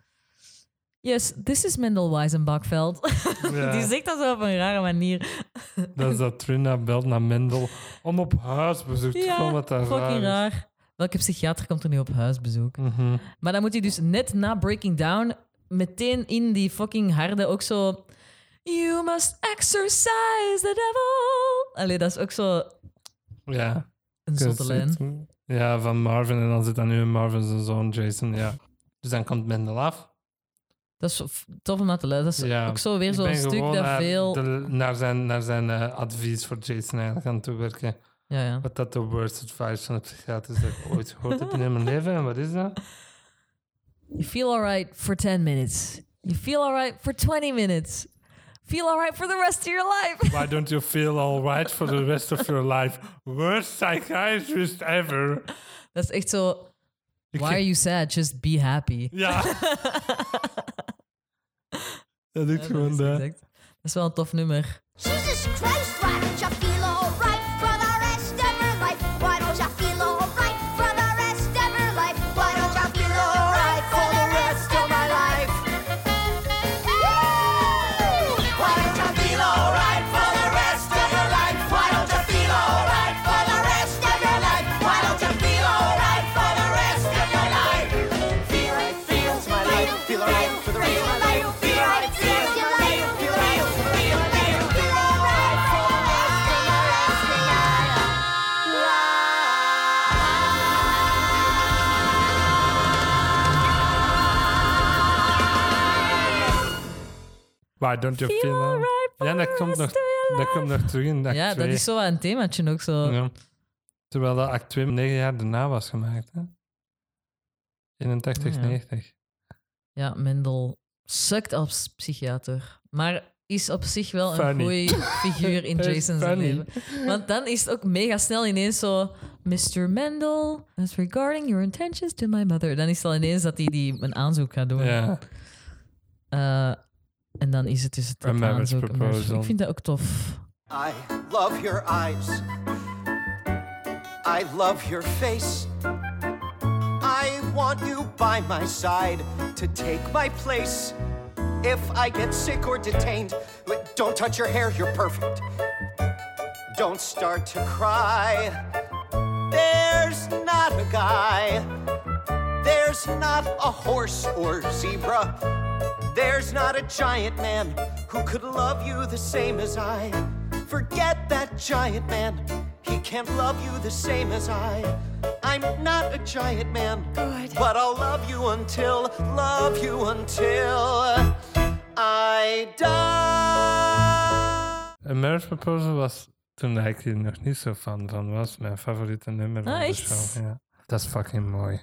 Yes, this is Mendel Weisenbachveld. (laughs) Ja. Die zegt dat zo op een rare manier. (laughs) Dat is dat Trina belt naar Mendel om op huisbezoek te komen. Wat daar fucking raar is. raar. Welke psychiater komt er nu op huisbezoek? Mhm. Maar dan moet hij dus net na Breaking Down meteen in die fucking harde ook zo... You must exercise the devil. Allee, dat is ook zo Ja. een zotte lijn. Ja, van Marvin. En dan zit dan nu Marvin zijn zoon Jason. Ja. Dus dan komt Mendel af. Dat is tof om naar te luisteren. Dat is ook zo weer zo'n stuk dat naar, veel... de- naar zijn, naar zijn eh, advies voor Jason eigenlijk aan toe werken. Ja, ja. Wat dat de worst advice van de psychiater is dat ik ooit gehoord heb in mijn (laughs) leven. En wat is dat? You feel alright for 10 minutes. You feel alright for 20 minutes. Feel alright for the rest of your life. Why don't you feel alright for the rest of your life? (laughs) Worst psychiatrist ever. Dat is echt zo... Ik Why are you sad? Just be happy. Ja. (laughs) dat ik Ja, gewoon dat, is dat is wel een tof nummer. Jesus Christ, why don't you feel alright Why don't you Feel feel for Ja, dat komt, nog, dat komt nog terug in act Ja, dat 2. is zo wel een themaatje ook zo. Ja. Terwijl dat act 2 negen jaar daarna was gemaakt. Hè? 81, Ja. 90. Ja, Mendel sukt als psychiater. Maar is op zich wel een goeie figuur in (laughs) Jason's leven. Want dan is het ook mega snel ineens zo... Mr. Mendel, as regarding your intentions to my mother. Dan is het al ineens dat hij die een aanzoek gaat doen. Ja. Eh, en dan is het dus het A marriage aanzoek. een marriage- proposal. Ik vind dat ook tof. I love your eyes. I love your face. I want you by my side to take my place. If I get sick or detained, Don't touch your hair, you're perfect. Don't start to cry. There's not a guy. There's not a horse or zebra. There's not a giant man who could love you the same as I. Forget that giant man. He can't love you the same as I. I'm not a giant man, Good. but I'll love you until, love you until I die. A Marriage Proposal was toen ik er nog niet zo fan van was. Mijn favoriete nummer van Ah, de show. Ja. Dat is fucking mooi.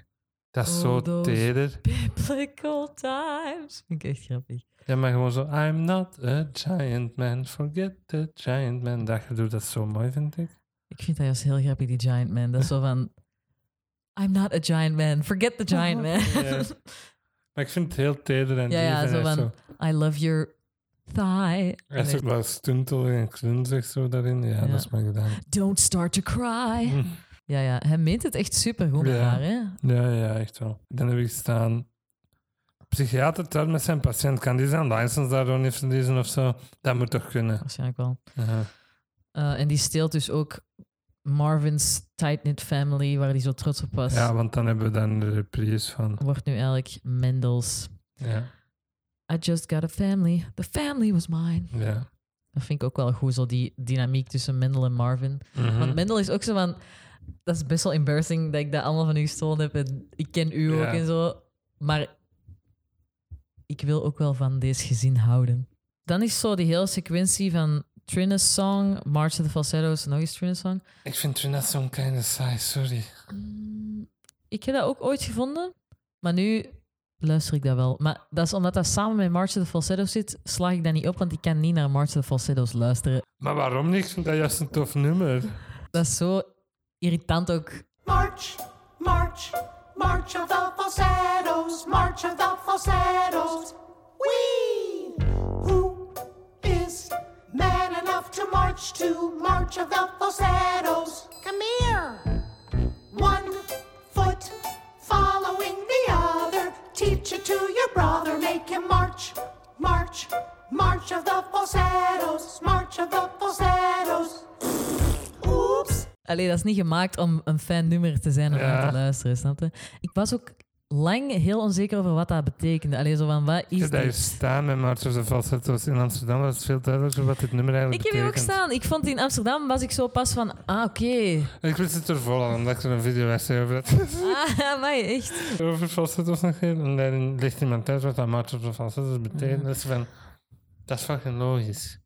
Dat is zo those teder. Biblical times. Vind ik echt grappig. Ja, maar gewoon zo... I'm not a giant man, forget the giant man. Dat je doet dat zo mooi, vind ik. Ik vind dat juist heel grappig, die Giant Man. Dat is zo van... I'm not a giant man. Forget the giant man. (laughs) Ja. Maar ik vind het heel teder en Ja, ja, zo van... I love your thigh. Hij is ook wel stuntel en klunzig zo daarin. Ja, Ja. dat is mooi gedaan. Don't start to cry. Ja, ja. Hij meent het echt super goed met Ja. haar, hè? Ja, ja, echt wel. Dan heb ik staan... Psychiater trouwt met zijn patiënt. Kan die zijn license daardoor niet verliezen of zo? Dat moet toch kunnen? Waarschijnlijk wel. Eh, en die steelt dus ook Marvin's tight-knit family, waar hij zo trots op was. Ja, want dan hebben we dan de reprise van... Wordt nu eigenlijk Mendels. Ja, I just got a family. The family was mine. ja. Dat vind ik ook wel goed, zo die dynamiek tussen Mendel en Marvin. Mhm. Want Mendel is ook zo van... Dat is best wel embarrassing dat ik dat allemaal van u gestolen heb. En ik ken u ook en zo. Maar ik wil ook wel van deze gezin houden. Dan is zo die hele sequentie van Trina's song, March of the Falsettos, nog eens Trina's song. Ik vind Trinidad zo'n kleine saai, sorry. Mm, Ik heb dat ook ooit gevonden, maar nu luister ik dat wel. Maar dat is omdat dat samen met March of the Falsettos zit, sla ik dat niet op, want ik kan niet naar March of the Falsettos luisteren. Maar waarom niet? Ik vind dat juist een tof nummer. Dat is zo irritant ook. March, march, march of the falsettos, march of the falsettos. Wee! Who is man enough to march to march of the falsettos? Come here. One foot following the other. Teach it to your brother, make him march, march, march of the falsettos, march of the falsettos. Oops. Allee, dat is niet gemaakt om een fijn nummer te zijn om Ja. naar te luisteren, snap je? Ik was ook lang heel onzeker over wat dat betekende. Allee, zo van, wat Ik is hier dit? staan met March of Falsettos in Amsterdam. Dat is veel duidelijker wat dit nummer Ik eigenlijk heb hier ook betekent. staan. Ik vond in Amsterdam, was ik zo pas van, ah, oké. Ik wist het er vol aan, omdat ik er een video over had. (laughs) Ah, maar echt. over falsettos nog even. En daarin ligt iemand uit wat dat March of Falsettos betekent. Dat is van... Dat is fucking logisch.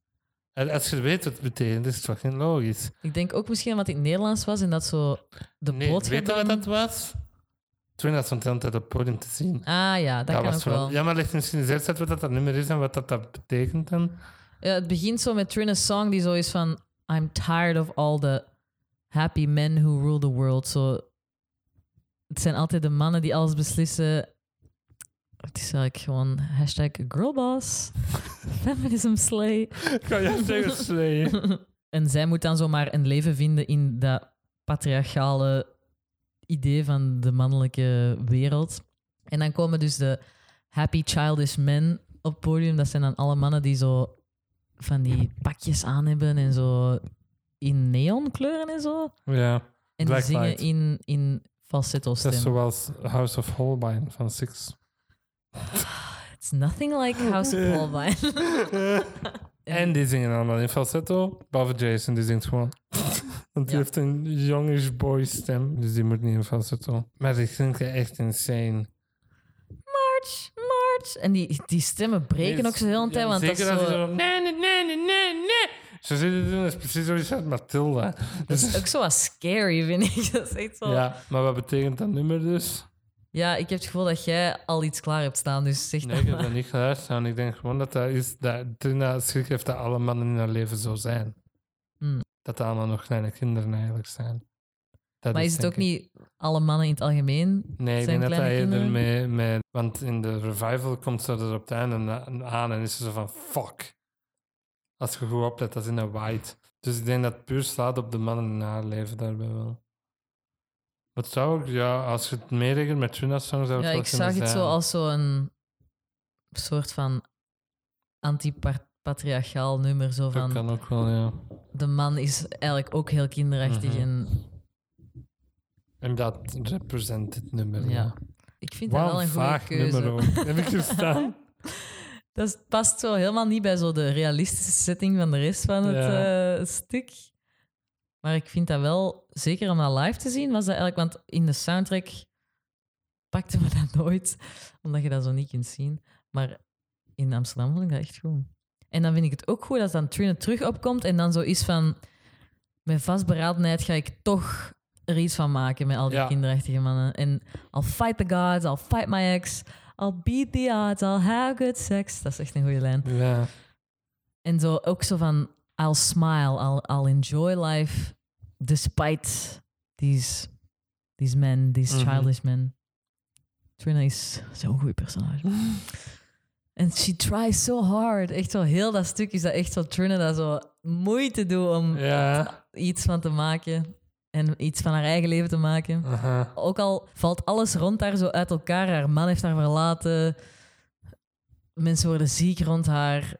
En als je weet wat het betekent, is het fucking logisch. Ik denk ook misschien omdat het Nederlands was en dat zo de Nee, boodschap... weet je wat dat was? Toen de hele tijd op het podium te zien. Ah ja, dat kan was ook wel- wel. Ja, maar ligt misschien eens uit wat dat, dat nummer is en wat dat, dat betekent dan. Ja, het begint zo met Trina's song die zo is van... I'm tired of all the happy men who rule the world. Zo, het zijn altijd de mannen die alles beslissen. Het is eigenlijk gewoon hashtag girlboss. (laughs) Feminism slay. Ik kan je zeggen, slay. (laughs) En zij moet dan zomaar een leven vinden in dat patriarchale idee van de mannelijke wereld. En dan komen dus de happy childish men op het podium. Dat zijn dan alle mannen die zo van die pakjes aan hebben en zo in neonkleuren en zo. Ja, En die zingen in, in falsetto dat is zoals House of Holbein van Six. It's nothing like House of Holbein. (laughs) En die zingen allemaal in falsetto, behalve Jason, die zingt gewoon. (laughs) Want die Ja. heeft een youngish boy stem, dus die moet niet in falsetto. Maar die klinken echt insane. March, March. En die, die stemmen breken ook zo heel een tijd, want dat is Zeker zo... Nee, nee, nee, nee, nee, nee. Zo zitten doen, dat is precies zoiets uit Matilda. Dat is (laughs) ook zo wat scary, vind ik. Dat is echt zo... Ja, maar wat betekent dat nummer dus? Ja, ik heb het gevoel dat jij al iets klaar hebt staan, dus zeg Nee, ik heb dat niet geluisterd. Ik denk gewoon dat dat is dat Trina schrik heeft dat alle mannen in haar leven zo zijn. Hmm. Dat dat allemaal nog kleine kinderen eigenlijk zijn. Dat Maar is het ook ik. niet alle mannen in het algemeen? Nee, ik denk dat kleine eerder mee, mee... Want in de revival komt ze er op het einde aan en is ze zo van fuck. Als je goed oplet, dat is in een white. Dus ik denk dat het puur slaat op de mannen in haar leven daarbij wel. Wat zou ik... Ja, als je het meerekent met Trina's song zou het Ja, wel ik kunnen zag het zo als zo'n soort van patriarchaal nummer. Zo Dat van, kan ook wel, ja. de man is eigenlijk ook heel kinderachtig. Mhm. En En dat represent het nummer. ja, ik vind dat wel een goede vaag keuze. nummer ook. Heb ik verstaan? (laughs) Dat is- past zo helemaal niet bij zo de realistische setting van de rest van het Ja. eh, stuk. Maar ik vind dat wel, zeker om dat live te zien, was dat eigenlijk, want in de soundtrack pakte me dat (laughs) nooit, omdat je dat zo niet kunt zien. Maar in Amsterdam vond ik dat echt goed. En dan vind ik het ook goed als dan Trina terug opkomt en dan zo is van, met vastberadenheid ga ik toch er iets van maken met al die Ja. kinderachtige mannen. En I'll fight the gods, I'll fight my ex, I'll beat the odds, I'll have good sex. Dat is echt een goede lijn. Ja. En zo ook zo van, I'll smile, I'll, I'll enjoy life despite these, these men, these Mhm. childish men. Trina is zo'n goed personage. En she tries so hard. Echt zo heel dat stuk is dat echt zo Trina dat zo moeite doet om Ja. iets van te maken. En iets van haar eigen leven te maken. Ook al valt alles rond haar zo uit elkaar. Haar man heeft haar verlaten. Mensen worden ziek rond haar.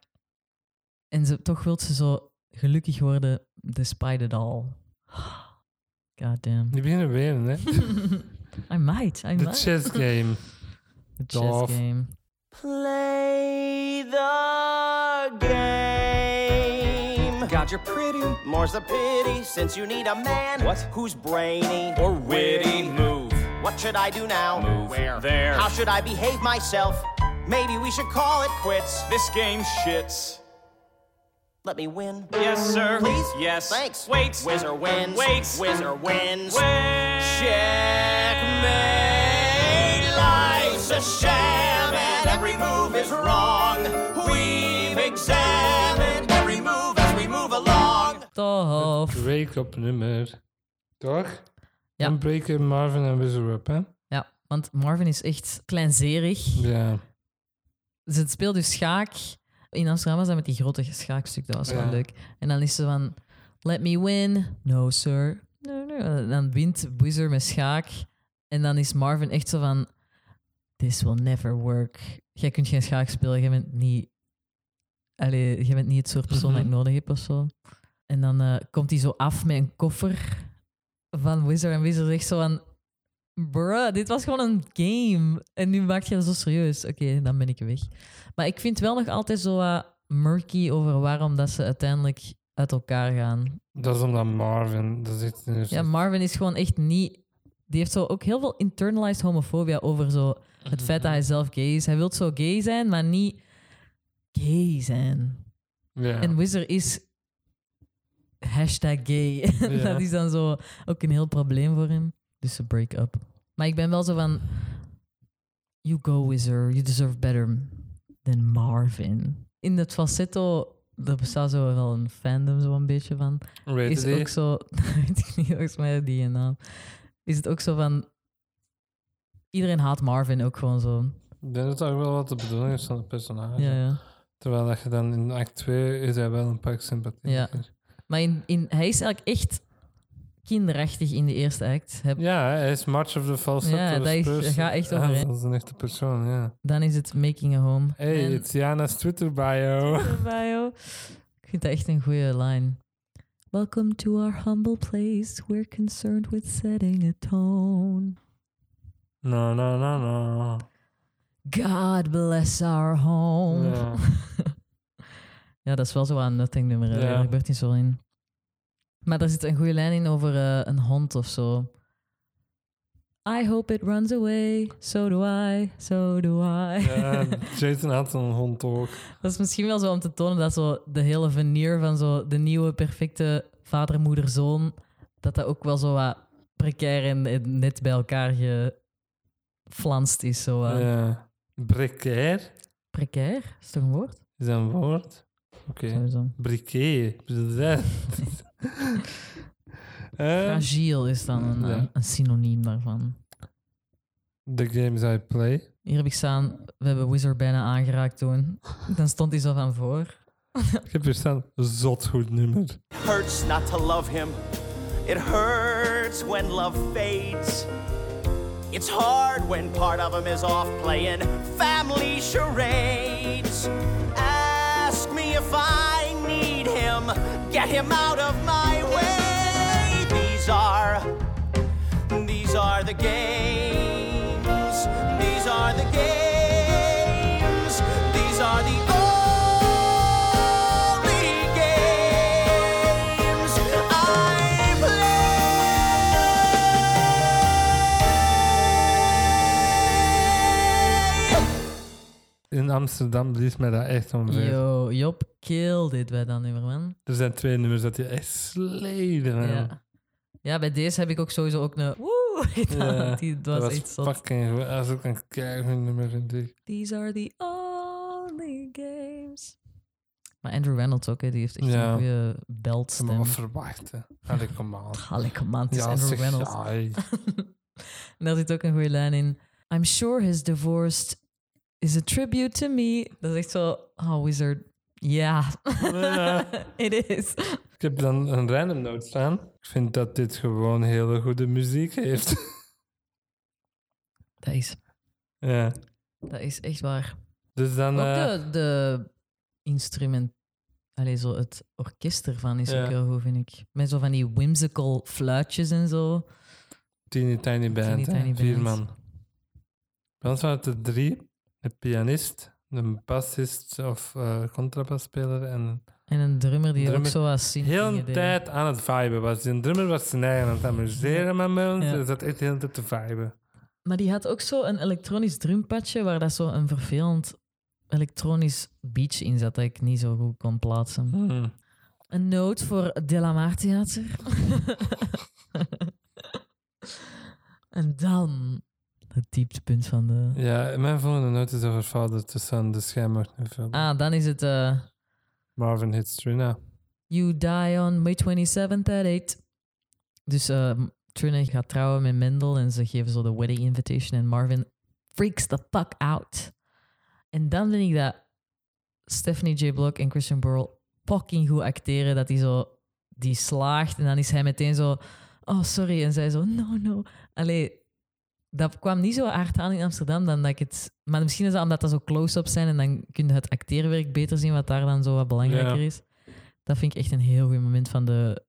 En ze, toch wil ze zo gelukkig worden, despite it er all. God damn. Die beginnen weer, hè? (laughs) I might, I De might. chess game. (laughs) The chess Doof. game. Play the game. God, you're pretty More's the pity since you need a man What? who's brainy. or witty. Move. What should I do now? Move. Where? There. How should I behave myself? Maybe we should call it quits. This game shits. Let me win. Yes, sir. Please? Yes. Thanks. Wait. Whizzer wins. Wait. Whizzer wins. Wait. Checkmate. Life's a sham and every move is wrong. We've examined every move as we move along. Tof. Break-up nummer. Toch? Ja. Dan breken Marvin en Wizard up, hè? Ja, want Marvin is echt kleinzerig. Ja. Ze speelt dus schaak. In Amsterdam was dat met die grote schaakstuk. Dat was wel Ja. leuk. En dan is ze van... Let me win. No, sir. No, no. En dan wint Wizard met schaak. En dan is Marvin echt zo van... This will never work. Jij kunt geen schaak spelen. Jij bent niet... Allee, jij bent niet het soort persoon dat ik Mhm. nodig heb of zo. En dan eh, komt hij zo af met een koffer van Wizard. En Wizard zegt zo van... Bruh, dit was gewoon een game. En nu maak je dat zo serieus. Oké, dan ben ik weg. Maar ik vind wel nog altijd zo wat murky over waarom dat ze uiteindelijk uit elkaar gaan. Dat is omdat Marvin... Dat is echt Ja, Marvin is gewoon echt niet... Die heeft zo ook heel veel internalized homofobia over zo het feit dat hij zelf gay is. Hij wil zo gay zijn, maar niet gay zijn. En Wizard is hashtag gay. (laughs) Dat is dan zo ook een heel probleem voor hem. Dus ze break up. Maar ik ben wel zo van... You go, Wizard. You deserve better than Marvin. In het falsetto, er bestaat zo wel een fandom zo een beetje van. Rated Is E. ook zo... (laughs) weet ik niet, volgens mij die naam. Is het ook zo van... Iedereen haat Marvin ook gewoon zo. Ik denk dat dat wel wat de bedoeling is van het personage. Ja, ja. Terwijl dat je dan in act 2 is hij wel een pak sympathie. Ja. Maar in, in, hij is eigenlijk echt kinderachtig in de eerste act. Heb- Ja, hij is much of the falsetto. Ja, dat is- gaat echt Ja, overeen. Dat is een echte persoon, ja. Dan is het Making a Home. Hey, En- it's Jana's Twitter bio. bio. Ik vind dat echt een goede line. Welcome to our humble place. We're concerned with setting a tone. No, no, no, no. God bless our home. Ja. (laughs) Ja, dat is wel zo aan Nothing nummer. Ja. Daar gebeurt niet zo in. Maar daar zit een goede lijn in over eh, een hond of zo. I hope it runs away. So do I. So do I. ja, Jason had een hond ook. Dat is misschien wel zo om te tonen dat zo de hele veneer van zo de nieuwe perfecte vader, moeder, zoon, dat dat ook wel zo wat precair en, en net bij elkaar geflanst is. Zo, wat. Ja. Precair? Precair? Is toch een woord? Is dat een woord? Oké. Briquet. (laughs) (laughs) Eh, Fragiel is dan een, Ja. een, een synoniem daarvan. The games I play. Hier heb ik staan, we hebben Wizard bijna aangeraakt toen. Dan stond hij zo van voor. (laughs) Ik heb hier staan, zot goed nummer. Hurts not to love him. It hurts when love fades. It's hard when part of him is off playing family charades. I need him, get him out of my way. These are, these are the games. In Amsterdam blies mij dat echt omver. Yo, Job killed it bij dat nummer, man. Er zijn twee nummers dat je echt sleden. Ja. ja, bij deze heb ik ook sowieso ook een... Woe! (laughs) Ja, Die, dat dat was echt zot. fucking. Dat is ook een keihard nummer, vind ik. These are the only games. Maar Andrew Reynolds ook, hè, die heeft echt Ja. een goede Ik heb me beltstem. wel verwacht, hè. Allee, (laughs) kom aan. Allee, come on, het is Ja, Andrew Reynolds. (laughs) En daar zit ook een goede lijn in. I'm sure his divorced is a tribute to me. Dat is echt zo, oh, wizard. Ja, Ja. (laughs) it is. Ik heb dan een random note staan. Ik vind dat dit gewoon hele goede muziek heeft. Dat is, ja. dat is echt waar. Dus dan... Ook eh, de, de instrument, allee, zo het orkest ervan is Ja. ook heel goed, vind ik. Met zo van die whimsical fluitjes en zo. Teeny Tiny Band, Teeny. Tiny vier Band. man. Bij ons waren het er drie. Een pianist, een bassist of eh contrabasspeler en En een drummer die Drummer. ook zo zingt. heel deed. tijd aan het viben was. Die drummer was zijn eigen aan het amuseren met mij. Ja. Ze zat echt de hele tijd te viben. Maar die had ook zo een elektronisch drumpadje waar dat zo een vervelend elektronisch beach in zat dat ik niet zo goed kon plaatsen. Hmm. Een noot voor Delamar Theater. (laughs) en dan het dieptepunt van de... Ja, mijn volgende noot is over Father to Son, de verder. Ah, dan is het eh, Marvin hits Trina. You Die on May 27th at 8. Dus eh Trina gaat trouwen met Mendel en ze geven zo de wedding invitation en Marvin freaks the fuck out. En dan vind ik dat Stephanie J. Block en Christian Burrell fucking goed acteren. Dat die zo, die slaagt en dan is hij meteen zo, oh sorry. En zij zo, no, no. Allee, dat kwam niet zo hard aan in Amsterdam dan dat ik het... Maar misschien is dat omdat dat zo close-ups zijn en dan kun je het acteerwerk beter zien wat daar dan zo wat belangrijker Ja. is. Dat vind ik echt een heel goed moment van de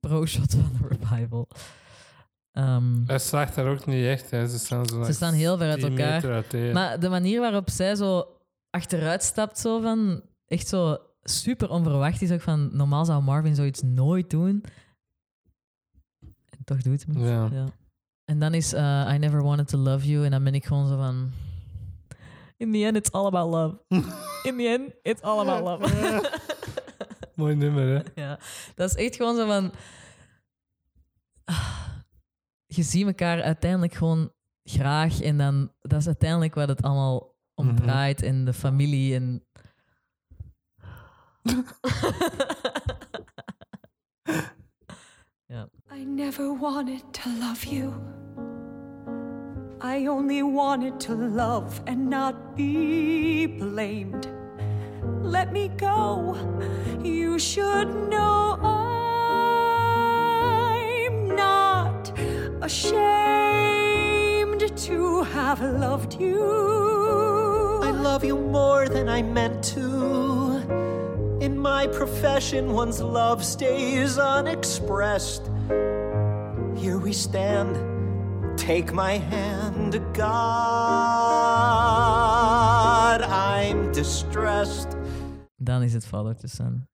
pro-shot van de revival. Ehm, Hij slaagt daar ook niet echt. Hè. Ze staan, zo like staan heel ver uit 10 elkaar. maar de manier waarop zij zo achteruit stapt, zo van echt zo super onverwacht is ook van normaal zou Marvin zoiets nooit doen. En toch doet hij het. Ja. En dan is eh, I Never Wanted to Love You en dan ben ik gewoon zo van In the end, it's all about love. (laughs) In the end, it's all about love. (laughs) Mooi nummer, hè? Ja, dat is echt gewoon zo van. ah, Je ziet elkaar uiteindelijk gewoon graag en dan dat is uiteindelijk wat het allemaal om Mhm. draait en de familie en. (laughs) I never wanted to love you. I only wanted to love and not be blamed. Let me go. You should know I'm not ashamed to have loved you. I love you more than I meant to. In my profession, one's love stays unexpressed. Here we stand. Take my hand, God. I'm distressed. Dan is het Father to Son.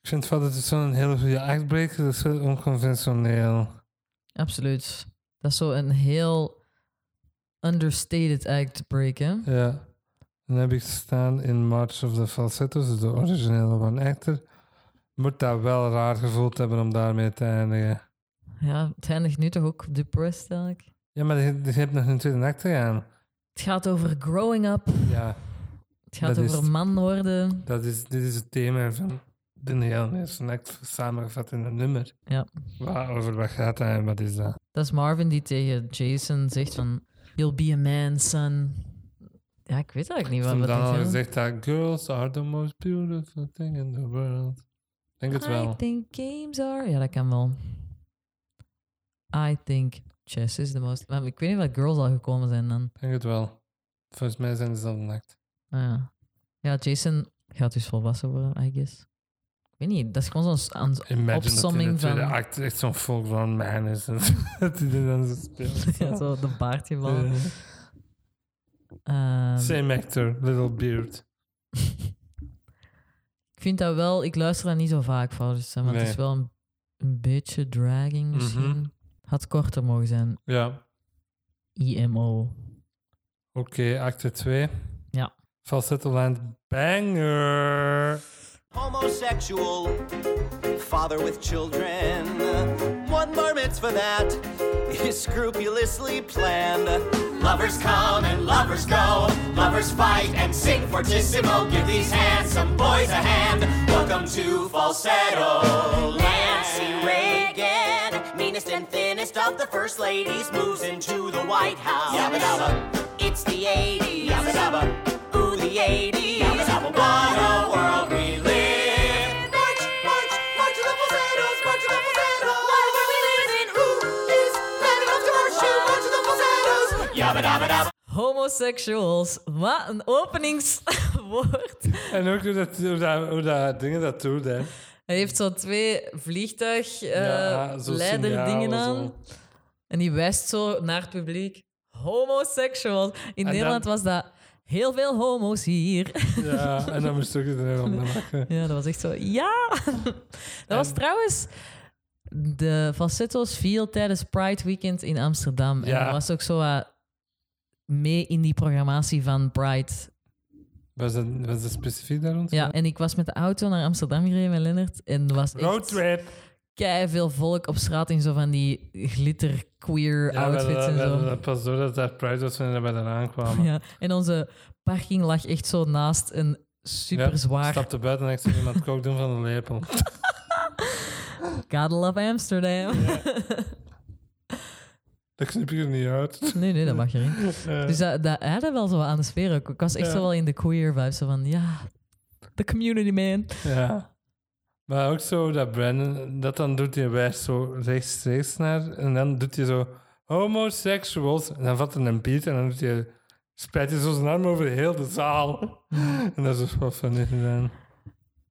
Ik vind Father to Son een hele goede actbreaker. Dat is heel onconventioneel. Absoluut. Dat is zo een heel understated act break, hè? Ja. Dan heb ik staan in March of the Falsettos, dus de originele One Actor. Moet dat wel raar gevoeld hebben om daarmee te eindigen. Ja, het eindigt nu toch ook depressed eigenlijk. Ja, maar je, je hebt nog een tweede act gedaan. Het gaat over growing up. Ja, Het gaat Dat is over het. man worden. dat is, dit is het thema van de hele eerste act samengevat in een nummer. Ja. Waar, over wat gaat dat en wat is dat? Dat is Marvin die tegen Jason zegt van... You'll be a man, son. Ja, ik weet eigenlijk niet wat, Van wat dan hij al gezegd dat girls are the most beautiful thing in the world. Ik denk het I wel. think games are... Ja, dat kan wel. I think chess is the most... Maar ik weet niet wat girls al gekomen zijn dan. Ik denk het wel. Volgens mij zijn ze dezelfde act. Ah, ja. ja, Jason gaat dus volwassen worden, I guess. weet niet, dat is gewoon zo'n Imagine dat opsomming van... act echt zo'n folk van man is. (laughs) Dat hij er dan zo speelt. (laughs) Ja, zo de baardje van. Eh, Ehm, Same actor, little beard. (laughs) ik vind dat wel... Ik luister dat niet zo vaak, fout te zijn, maar het is wel een, een beetje dragging misschien. Mhm. Had korter mogen zijn. Ja, IMO. oké, acte 2. Ja. Falsetto land banger. Homosexual, father with children. One bar mitzvah that is scrupulously planned. Lovers come and lovers go. Lovers fight and sing fortissimo. Give these handsome boys a hand. Welcome to falsetto Nancy. Reagan, meanest and thinnest of the first ladies, moves into the White House. Yabba dabba, It's the 80s. yabba dabba, Ooh, the 80s. yabba dabba. What a world we Homosexuals. Wat een openingswoord. En ook hoe dat, hoe dat, hoe dat dingen dat doet, hè. Hij heeft zo twee vliegtuig eh, Ja, signalen, aan. zo. En die wijst zo naar het publiek. Homosexuals. In En Nederland dan- was dat heel veel homo's hier. Ja, en dan moest ik het er maken. Ja, dat was echt zo. Ja! (laughs) Dat was En- trouwens. De falsetto's viel tijdens Pride Weekend in Amsterdam. En Ja. dat was ook zo wat mee in die programmatie van Pride. Was dat, was dat specifiek daar rond? Ja, en ik was met de auto naar Amsterdam gereden met Lennart. En er was Roadtrip. kei veel volk op straat in zo van die glitter queer Ja, outfits en zo. dat pas door dat daar Pride was wanneer we eraan kwamen. Ja, en onze parking lag echt zo naast een super Ik zwaar. stapte buiten en ik zag iemand kook doen van de lepel. (laughs) Gotta love Amsterdam. (laughs) Dat knip ik er niet uit. (laughs) Nee, nee, dat mag erin. (laughs) Eh, Dus dat, dat hadden wel zo aan de sfeer ook. Ik was echt Ja. zo wel in de queer vibe. Zo van, ja, the community man. ja. Maar ook zo dat Brandon, dat dan doet hij wijst zo rechtstreeks naar. En dan doet hij zo homosexuals. En dan vat hij een beat en dan doet hij, spreidt hij zo zijn arm over heel de zaal. En dat is dus wat van gedaan.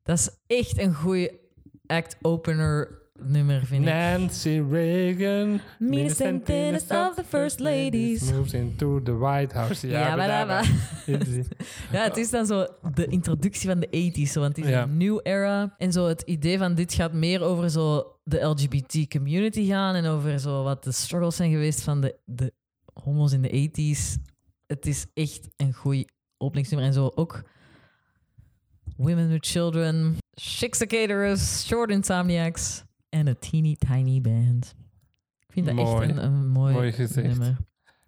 Dat is echt een goeie act-opener nummer, vind ik. Nancy Reagan, Meanest and thinnest of the first ladies. moves into the White House. Ja, maar dat wel. Ja, het is dan zo de introductie van de 80s, zo, want het is Ja. een new era. En zo het idee van dit gaat meer over zo de LGBT community gaan en over zo wat de struggles zijn geweest van de, de homo's in de 80s. Het is echt een goed openingsnummer. En zo ook Women with Children, Chic Cicadas, Short Insomniacs en een teeny tiny band. Ik vind dat Mooi. echt een, een mooi, Mooi nummer.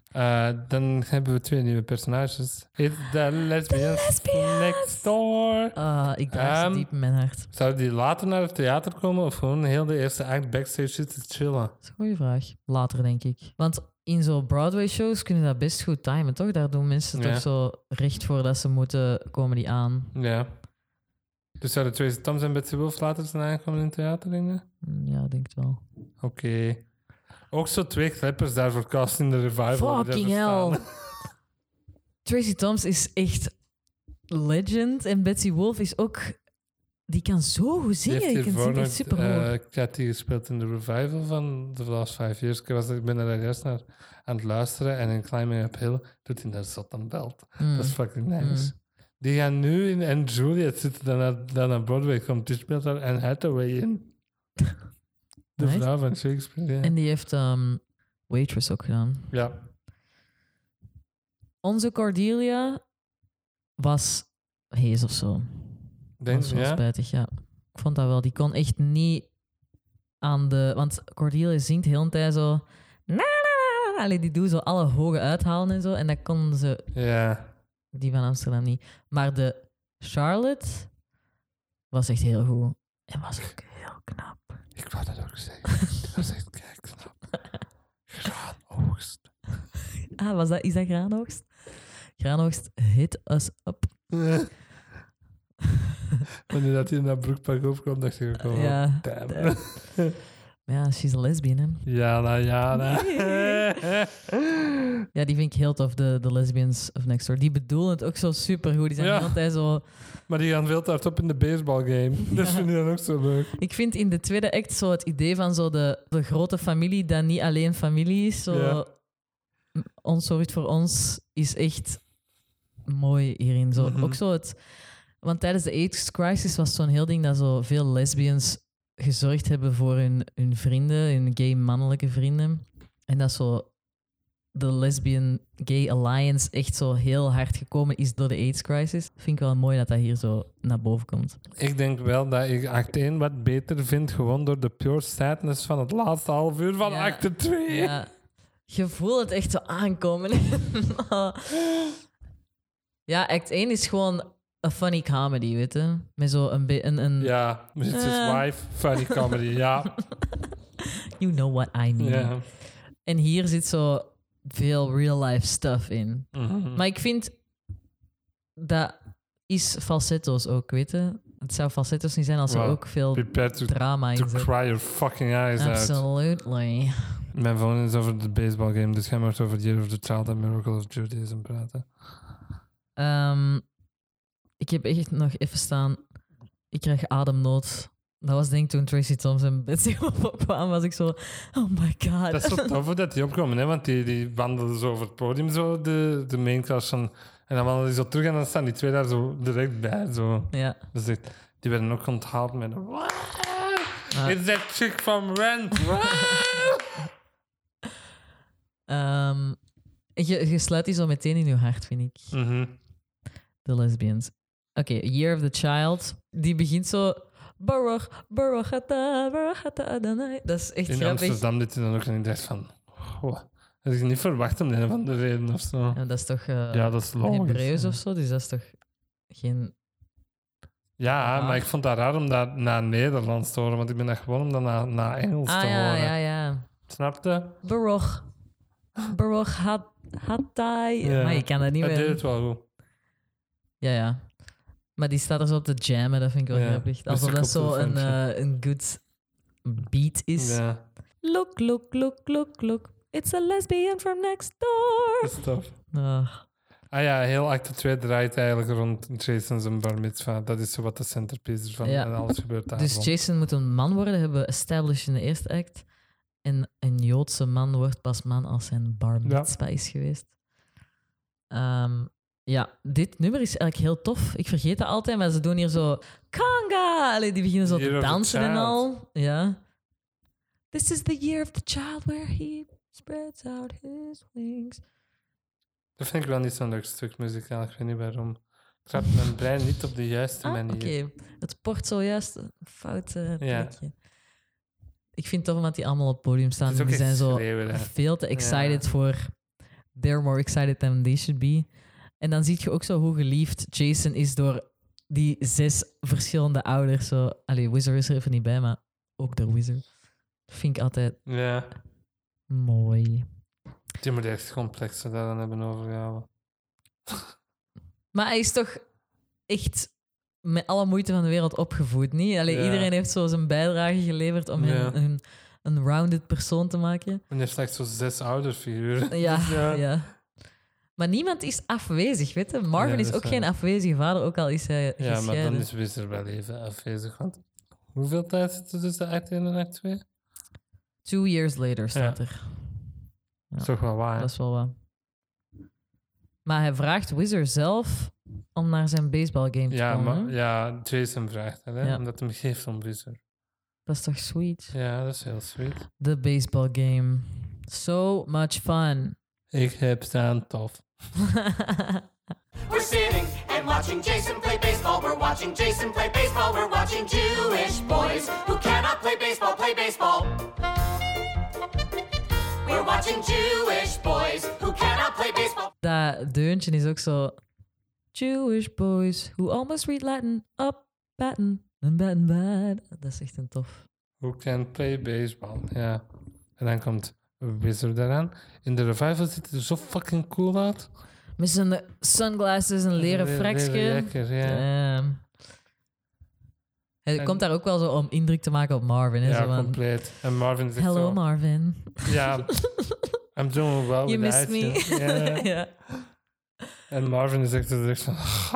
Eh, dan hebben we twee nieuwe personages. It's the lesbians, lesbians. next door. Ah, ik draag Ehm, ze diep in mijn hart. Zou die later naar het theater komen of gewoon heel de eerste act backstage zitten chillen? Dat is een goede vraag. Later, denk ik. Want in zo'n Broadway-shows kunnen dat best goed timen, toch? Daar doen mensen Ja. toch zo recht voor dat ze moeten komen die aan. Ja. Dus zouden Tracy Thoms en Betsy Wolf later zijn aangekomen in het theater, denk je? Mm, Ja, ik denk het wel. Oké. Ook zo twee kleppers daarvoor cast in de revival. Fucking hell. (laughs) Tracy Thoms is echt legend. En Betsy Wolf is ook... Die kan zo goed zingen. heeft Die kan hiervoor nog, super had die gespeeld in de revival van The Last Five Years. Ik, was, ik ben daar juist naar aan het luisteren en in Climbing Uphill doet hij daar zat aan belt. Mm. Dat is fucking nice. Die gaan nu in en Juliet zitten dan naar, dan naar Broadway komt. Die speelt daar Anne Hathaway in. De vrouw van Shakespeare. Ja. En die heeft ehm, Waitress ook gedaan. ja. Onze Cordelia was hees of zo. Denk, dat is wel ja. spijtig, ja. Ik vond dat wel. Die kon echt niet aan de... Want Cordelia zingt heel een tijd zo... Na, na, na, na. Allee, die doet zo alle hoge uithalen en zo. En dat kon ze, ja. Die van Amsterdam, niet. Maar de Charlotte was echt heel goed. En was ook heel knap. Ik wou dat ook zeggen. Dat was echt kijk knap. Graanoogst. (laughs) Ah, was dat, is dat Graanoogst? Graanoogst hit us up. (laughs) Wanneer dat hij in dat broekpak opkwam, dacht ik ook al. Ja. damn. (laughs) Ja, she's a lesbian, hè. Jana, Jana. Ja, die vind ik heel tof, de, de lesbians of Next Door. Die bedoelen het ook zo super goed. Die zijn Ja. de hele tijd zo... Maar die gaan veel te hard op in de baseballgame. Dat vind ik dan ook zo leuk. Ik vind in de tweede act zo het idee van zo de, de grote familie, dat niet alleen familie is. Zo, Ja. Ons zorgt voor ons is echt mooi hierin. Zo. Mhm. Ook zo het... Want tijdens de AIDS crisis was zo'n heel ding dat zo veel lesbians gezorgd hebben voor hun, hun vrienden, hun gay mannelijke vrienden. En dat zo de lesbian gay alliance echt zo heel hard gekomen is door de AIDS crisis. Vind ik wel mooi dat dat hier zo naar boven komt. Ik denk wel dat ik act 1 wat beter vind, gewoon door de pure sadness van het laatste half uur van Ja. acte 2. Ja, je voelt het echt zo aankomen. (laughs) ja, act 1 is gewoon een funny comedy, weet je? Met zo een... be- een, een Ja, Mrs. Eh. Wife, funny comedy, (laughs) ja. You know what I mean. En hier zit zo veel real-life stuff in. Mhm. Maar ik vind... Dat is falsetto's ook, weet je? Het zou falsetto's niet zijn als er Wow. ook veel to, drama to in zit. cry your fucking eyes out. Absolutely. Mijn volgende is over de baseballgame, dus gaan we het over The Year of the Child and Miracle of Judaism praten. Ehm, ik heb echt nog even staan. Ik krijg ademnood. Dat was denk ik toen Tracy Thompson Betsy opkwam, was ik zo, oh my god. Dat is zo tof dat die opkomen, hè? want die, die wandelen zo over het podium, zo, de, de main cast van... En dan wandelen die zo terug en dan staan die twee daar zo direct bij. Zo. ja. Dus echt, die werden ook onthaald met... een Ah. It's that chick from Rent. (laughs) Ehm, je, je sluit die zo meteen in je hart, vind ik. Mhm. De lesbians. Oké, Year of the Child. Die begint zo... Baruch, Baruch atah, Baruch atah Adonai. Dat is echt In grappig. Amsterdam dit dan ook en ik dacht van... Oh, dat ik niet verwacht om de een van de reden of zo. Ja, dat is toch eh Ja, dat is. Hebreeuws of zo, dus dat is toch geen... Ja, Ah. maar ik vond dat raar om dat naar Nederlands te horen, want ik ben dat gewoon om dat naar, naar Engels Ah te ja, horen. ja, ja. Snapte? Baruch. Baruch hat, Hattai. Ja. Maar je kan dat niet Hij deed meer... het wel goed. Ja, ja. Maar die staat er zo op te jammen, dat vind ik wel Ja, grappig. met Alsof dat zo een, eh, een good beat is. Ja, Look, look, look, look, look. It's a lesbian from next door. dat is tof. Ah, Ah ja, heel acte 2 draait eigenlijk rond Jason's en bar mitzvah. Dat is zo wat de centerpiece is van Ja. en alles gebeurt daar. dus rond. Jason moet een man worden, hebben we established in de eerste act. En een Joodse man wordt pas man als zijn bar mitzvah is geweest. Ehm, ja, dit nummer is eigenlijk heel tof. Ik vergeet dat altijd, maar ze doen hier zo... Kanga! Allee, die beginnen zo Year te dansen en al. Ja. This is the year of the child where he spreads out his wings. Dat vind ik wel niet zo'n leuk stuk muzikaal. Ik weet niet waarom. Trapt mijn brein niet op de juiste Ah, oké. manier. Het port zojuist een fout eh, Ja. plekje. Ik vind het tof omdat die allemaal op het podium staan. Het die zijn zo schreeuwen, veel te excited voor... They're more excited than they should be. En dan zie je ook zo hoe geliefd Jason is door die zes verschillende ouders. Zo, allee, Wizard is er even niet bij, maar ook door Wizard. Vind ik altijd Ja, mooi. die moet echt complexer daar dan hebben overgehouden. (laughs) Maar hij is toch echt met alle moeite van de wereld opgevoed, niet? Allee, Ja. Iedereen heeft zo zijn bijdrage geleverd om Ja. hem een, een rounded persoon te maken. En je hebt slechts zo zes ouderfiguren. Ja, (laughs) Ja. ja. Maar niemand is afwezig, weet je? Marvin is ook is geen waar. afwezige vader, ook al is hij Ja, maar gescheiden. dan is Wizard wel even afwezig. Want hoeveel tijd zit er tussen act 1 en act 2? Two years later staat Ja. er. Dat is toch wel waar. Dat is wel wat. Maar hij vraagt Wizard zelf om naar zijn baseballgame te Ja, komen. maar ja, Jason vraagt dat, hè? Omdat hij hem geeft om Wizard. Dat is toch sweet? Ja, dat is heel sweet. The baseball game. So much fun. Ik heb staan tof. (laughs) We're sitting and watching Jason play baseball. We're watching Jason play baseball. We're watching Jewish boys who cannot play baseball play baseball. We're watching Jewish boys who cannot play baseball. dat deuntje is ook zo... Jewish boys who almost read Latin up, batten, and batten bad. Dat is echt een tof. Who can play baseball? Ja. En dan komt Wizard eraan. In de revival ziet er zo fucking cool uit. Met zijn sunglasses en leren jakker, ja. Hij En- komt daar ook wel zo om indruk te maken op Marvin. Hè? Ja, zo compleet. En Marvin zegt Hello zo... Marvin. Ja. (laughs) I'm doing well You missed me. (laughs) Ja. En Marvin is echt, echt van...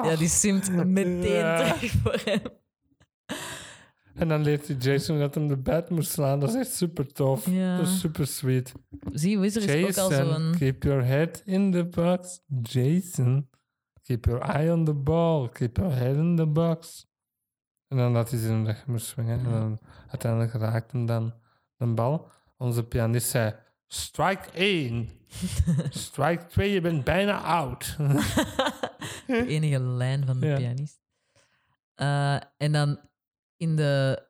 ja, die simt meteen Ja. terug voor hem. En dan leert hij Jason dat hem de bed moet slaan. Dat is echt super tof. Ja. Dat is super sweet. Zie, Wizard is ook al Jason, zo'n... keep your head in the box. Jason, keep your eye on the ball. Keep your head in the box. En dan dat hij zijn weg moest swingen. En dan uiteindelijk raakt hem dan de bal. Onze pianist zei, strike 1. (laughs) strike 2, je bent bijna out. (laughs) de enige lijn van de Ja. pianist. Eh, en dan in de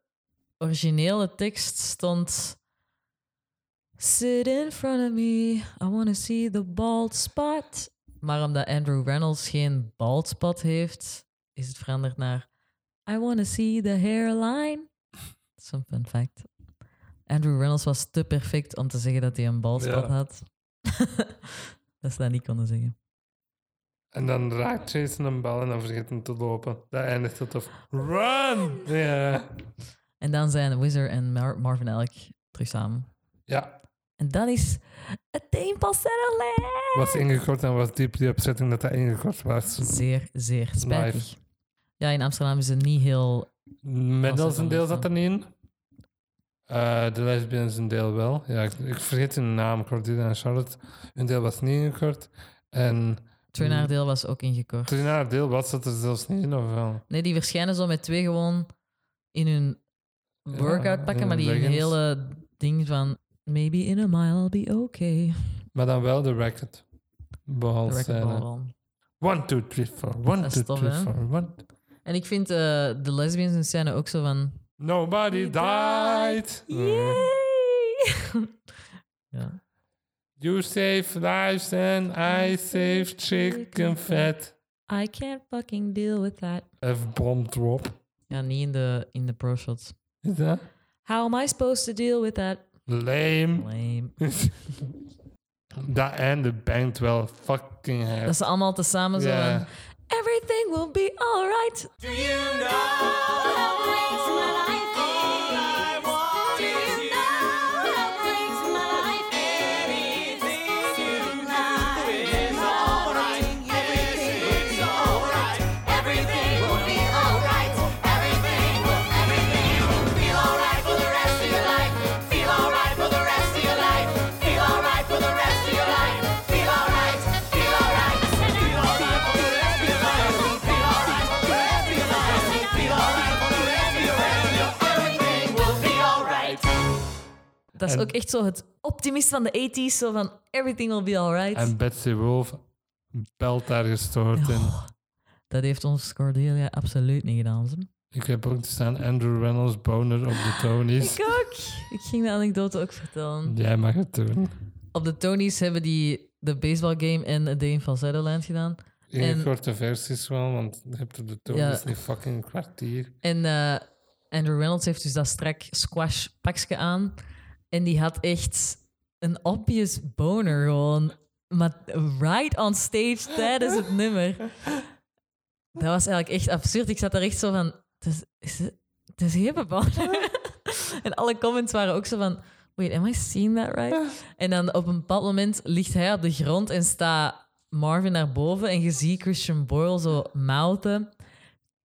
originele tekst stond... Sit in front of me, I want to see the bald spot. Maar omdat Andrew Reynolds geen bald spot heeft, is het veranderd naar I want to see the hairline. Dat is een fun fact. Andrew Reynolds was te perfect om te zeggen dat hij een bald spot Ja. had. (laughs) dat ze dat niet konden zeggen. En dan raakt Jason een bal en dan vergeet hem te lopen. Dat eindigt heel tof. Run! Ja. En dan zijn Wizard en Mar- Marvin Elk terug samen. Ja, En dat is het team falsetto was ingekort en was deeply upsetting dat dat ingekort was. Zeer, zeer spijtig. Ja, in Amsterdam is het niet heel... Middels een deel zat er niet in. Eh, de lesbians een deel wel. Ja, ik, ik vergeet hun naam, Cordelia en Charlotte. Hun deel was niet ingekort. En Trinaar deel was ook ingekort. Trinaar deel was dat er zelfs niet in, of wel? Nee, die verschijnen zo met twee gewoon in hun workout pakken, maar die leggings. hele ding van... Maybe in a mile I'll be okay. Maar dan wel de record. De Behalve wel. One, two, three, four. One, two, tof, three, hè? four. One. En ik vind eh, de lesbians in scène ook zo van... Nobody died. Yay! (laughs) ja. You save lives and I save chicken fat. I can't fucking deal with that. F-bomb drop. Ja, niet in de, in de pro shots. Is dat? How am I supposed to deal with that? Lame. Lame. (laughs) Dat einde bangt wel fucking hard. Dat ze allemaal tezamen zo. Everything will be alright. Do you know is Dat is En- ook echt zo het optimist van de 80s. Zo van, everything will be alright. En Betsy Wolf belt daar gestoord in. Oh, dat heeft ons Cordelia absoluut niet gedaan. Ik heb ook staan Andrew Reynolds boner op de Tonys. Ik ook. Ik ging de anekdote ook vertellen. Jij mag het doen. Op de Tonys hebben die de baseball game en A Day in Falsetto Land gedaan. Ingekorte versies wel, want je hebt op de Tonys Ja. niet fucking een kwartier. En eh, Andrew Reynolds heeft dus dat strak squash pakje aan. En die had echt een obvious boner gewoon. Maar right on stage tijdens het nummer. Dat was eigenlijk echt absurd. Ik zat daar echt zo van... Het is, het, is boner. (laughs) en alle comments waren ook zo van... Wait, am I seeing that right? En dan op een bepaald moment ligt hij op de grond en staat Marvin naar boven. En je ziet Christian Boyle zo mouthen.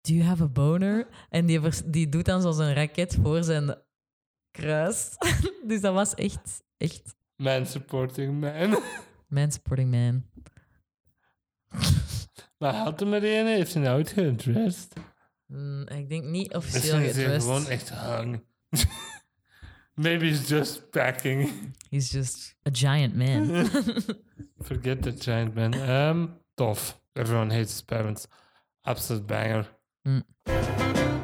Do you have a boner? En die, die doet dan zo zijn raket voor zijn kruis. (laughs) dus dat was echt, echt Man supporting man. (laughs) man supporting man. (laughs) maar had hem er een, heeft hij nou uitgedressed? Mm, ik denk niet officieel Misschien is hij gedressed. gewoon echt hang. Maybe he's just packing. He's just a giant man. Forget the giant man. Um, tof. Everyone hates his parents. Absolute banger. Everyone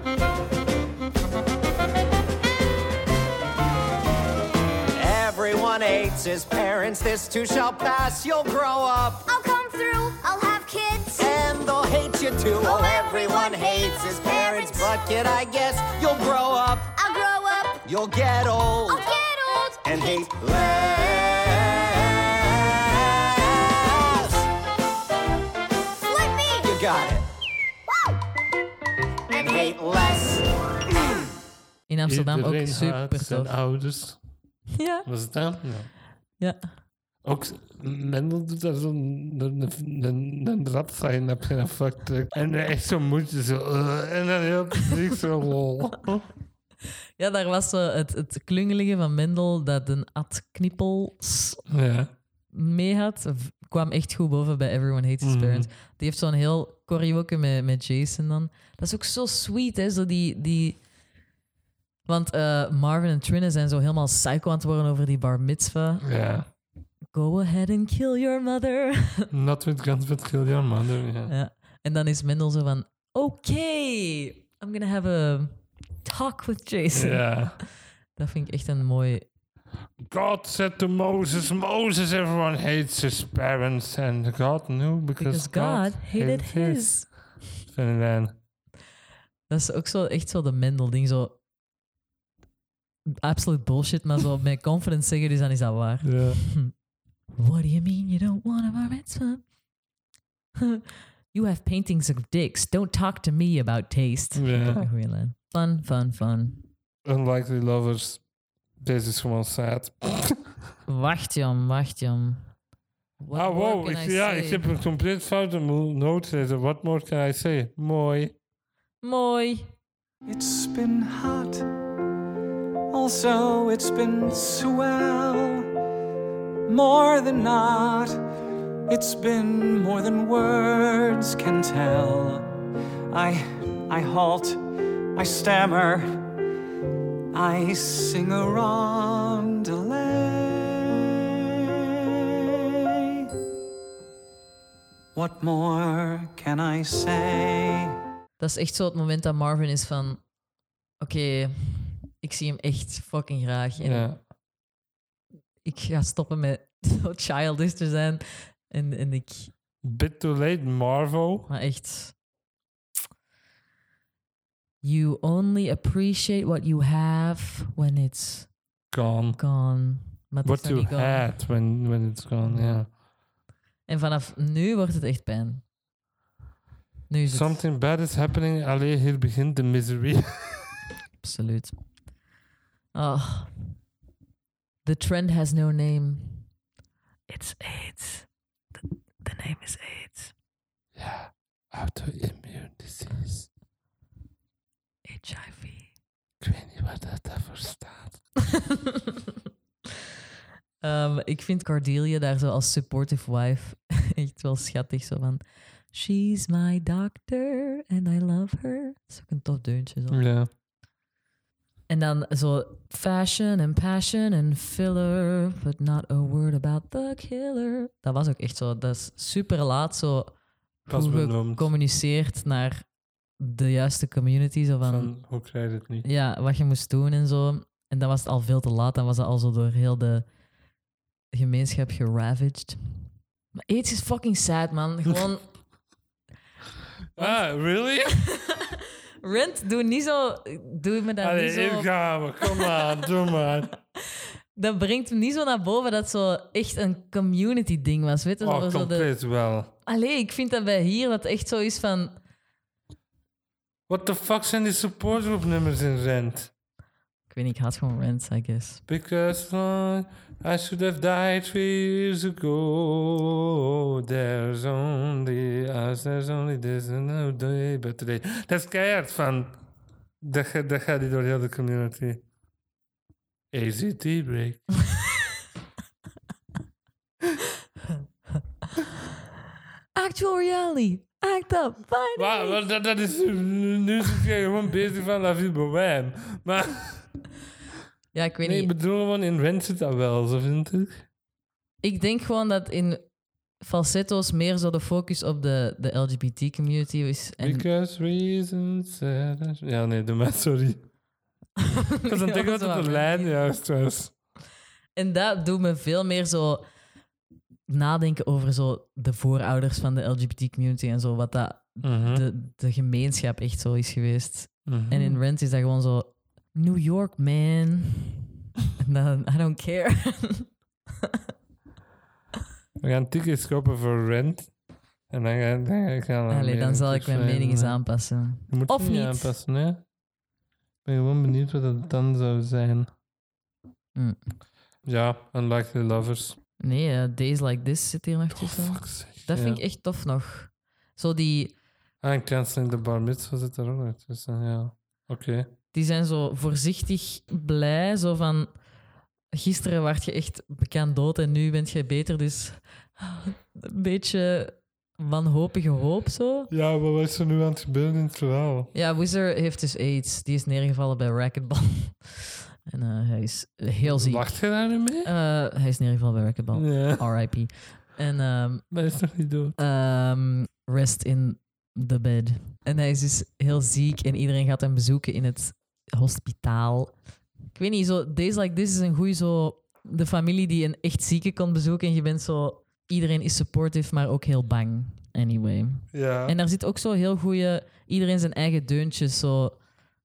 hates his parents. This too shall pass. You'll grow up I'll come through. I'll have kids. and they'll hate you too. Oh, oh everyone hates his parents. But kid, I guess you'll grow up. I'll grow up. You'll get old I'll get old. and hate less. Flip me. You got it. Woo. And hate less. (clears throat) In Amsterdam Iedereen ook super haat zijn tof. ouders. Ja, Was het dan? Ja. Ja. Ook Mendel doet daar zo'n een, een, rap zijn op zijn. En echt zo moeite zo. eh, en dan heel publiek zo lol. (laughs) Ja, daar was zo het, het klungelige van Mendel dat een Ad Knippels Ja. mee had. kwam echt goed boven bij Everyone Hates His Mhm. Parents. Die heeft zo'n heel choreoke met, met Jason dan. Dat is ook zo sweet, hè? Zo die, die... Want eh, Marvin en Trinne zijn zo helemaal psycho aan het worden over die bar mitzvah. Ja. Go ahead and kill your mother. (laughs) Not with guns, but kill your mother. Ja. ja. En dan is Mendel zo van... Oké, I'm gonna have a talk with Jason. Ja. (laughs) Dat vind ik echt een mooi... God said to Moses, Moses, everyone hates his parents. And God knew because, Because God hated his. Funny man. Dat is ook zo, echt zo de Mendel-ding. Zo absolute bullshit, maar zo met confidence zeggen, dus dan is dat waar. Ja. (laughs) What do you mean you don't want a bar mitzvah? (laughs) you have paintings of dicks. Don't talk to me about taste. Fun, fun, fun. Unlikely lovers. Deze is gewoon sad. Wacht, Jan, wacht, Jan. What ah, wow. Ik, I ja, say? ik heb een compleet foute noot gelezen. What more can I say? Mooi. Mooi. It's been hot. Also, it's been swell. More than not, it's been more than words can tell. I, I halt, I stammer, I sing a rondelay. What more can I say? Dat is echt zo het moment dat Marvin is van... Oké, ik zie hem echt fucking graag. En Ja. ik ga stoppen met (laughs) zo childish te zijn. En, en ik... Bit too late, Marvo. Maar echt... You only appreciate what you have when it's Gone. gone. Maar What you gone. had when, when it's gone, ja. En vanaf nu wordt het echt pijn. Nu is het Something bad is happening. Allee, hier begint de misery. (laughs) absoluut. Oh. The trend has no name. It's AIDS. The, the name is AIDS. ja. Auto-immune disease. HIV. Ik weet niet wat dat daarvoor staat. (laughs) Ehm, ik vind Cordelia daar zo als supportive wife (laughs) echt wel schattig. Zo van, she's my doctor and I love her. Dat is ook een tof deuntje. Zo. Ja. En dan zo fashion and passion and filler, but not a word about the killer. Dat was ook echt zo. Dat is super laat zo Pas gecommuniceerd naar de juiste community. Zo van, Van, hoe krijg je het niet? ja, wat je moest doen en zo. En dan was het al veel te laat. Dan was het al zo door heel de gemeenschap geravaged. Maar AIDS is fucking sad, man. Gewoon... (laughs) Ah, really? (laughs) Rent, doe niet zo... Doe me dat Allee, niet zo... hier gaan we. Kom maar, doe maar. (laughs) Dat brengt me niet zo naar boven dat zo echt een community ding was. Weet je? Oh, zo de... compleet wel. Allee, ik vind dat bij hier dat echt zo is van... What the fuck zijn die supportgroep nummers in Rent? Ik weet niet, ik haat gewoon Rent, I guess. Because uh, I should have died three years ago. There's only us, there's only this and no day but today. Dat is keihard van. Dat, ga- dat gaat die door heel de community. AZT break. (laughs) Actual reality. Act up. Maar dat, dat is nu is het gewoon bezig van La Vie Bohème. Maar Ja, ik weet nee, ik niet. bedoel gewoon in Rent zit dat wel, zo vind ik. Ik denk gewoon dat in falsetto's meer zo de focus op de, de LGBT-community is. En Because reasons. that Ja, nee, doe maar, sorry. Ik was aan het denken dat het de lijn juist was. En dat doet me veel meer zo nadenken over zo de voorouders van de LGBT-community en zo, wat dat Mhm. de, de gemeenschap echt zo is geweest. Mhm. En in Rent is dat gewoon zo New York, man. (laughs) Dan, I don't care. We gaan tickets kopen voor Rent. En dan ga, dan ga ik Allee, dan zal ik mijn mening eens aanpassen. Je moet Of niet aanpassen, hè? Ik ben gewoon benieuwd wat dat dan zou zijn. Mm. Ja, Unlikely Lovers. Nee, eh, Days Like This zit hier nog Oh, tussen. fuck zeg. dat Ja. vind ik echt tof nog. Zo die, Ah, en Canceling the Bar Mitzvah zit er ook nog tussen, ja. Oké. Die zijn zo voorzichtig blij. Zo van, gisteren werd je echt bekend dood en nu bent je beter. Dus (laughs) een beetje wanhopige hoop zo. Ja, maar wat is er nu aan het gebeuren in het verhaal? Ja, Wizard heeft dus AIDS. Die is neergevallen bij racquetball. en eh, hij is heel ziek. Wacht je daar nu mee? Eh, hij is neergevallen bij racquetball. Ja, R.I.P. En ehm, maar hij is nog niet dood. ehm, rest in the bed. En hij is dus heel ziek en iedereen gaat hem bezoeken in het hospitaal. Ik weet niet, zo, Days Like This is een goeie zo... De familie die een echt zieke kon bezoeken en je bent zo... Iedereen is supportive, maar ook heel bang. Anyway. Ja. En daar zit ook zo heel goede... Iedereen zijn eigen deuntjes. Zo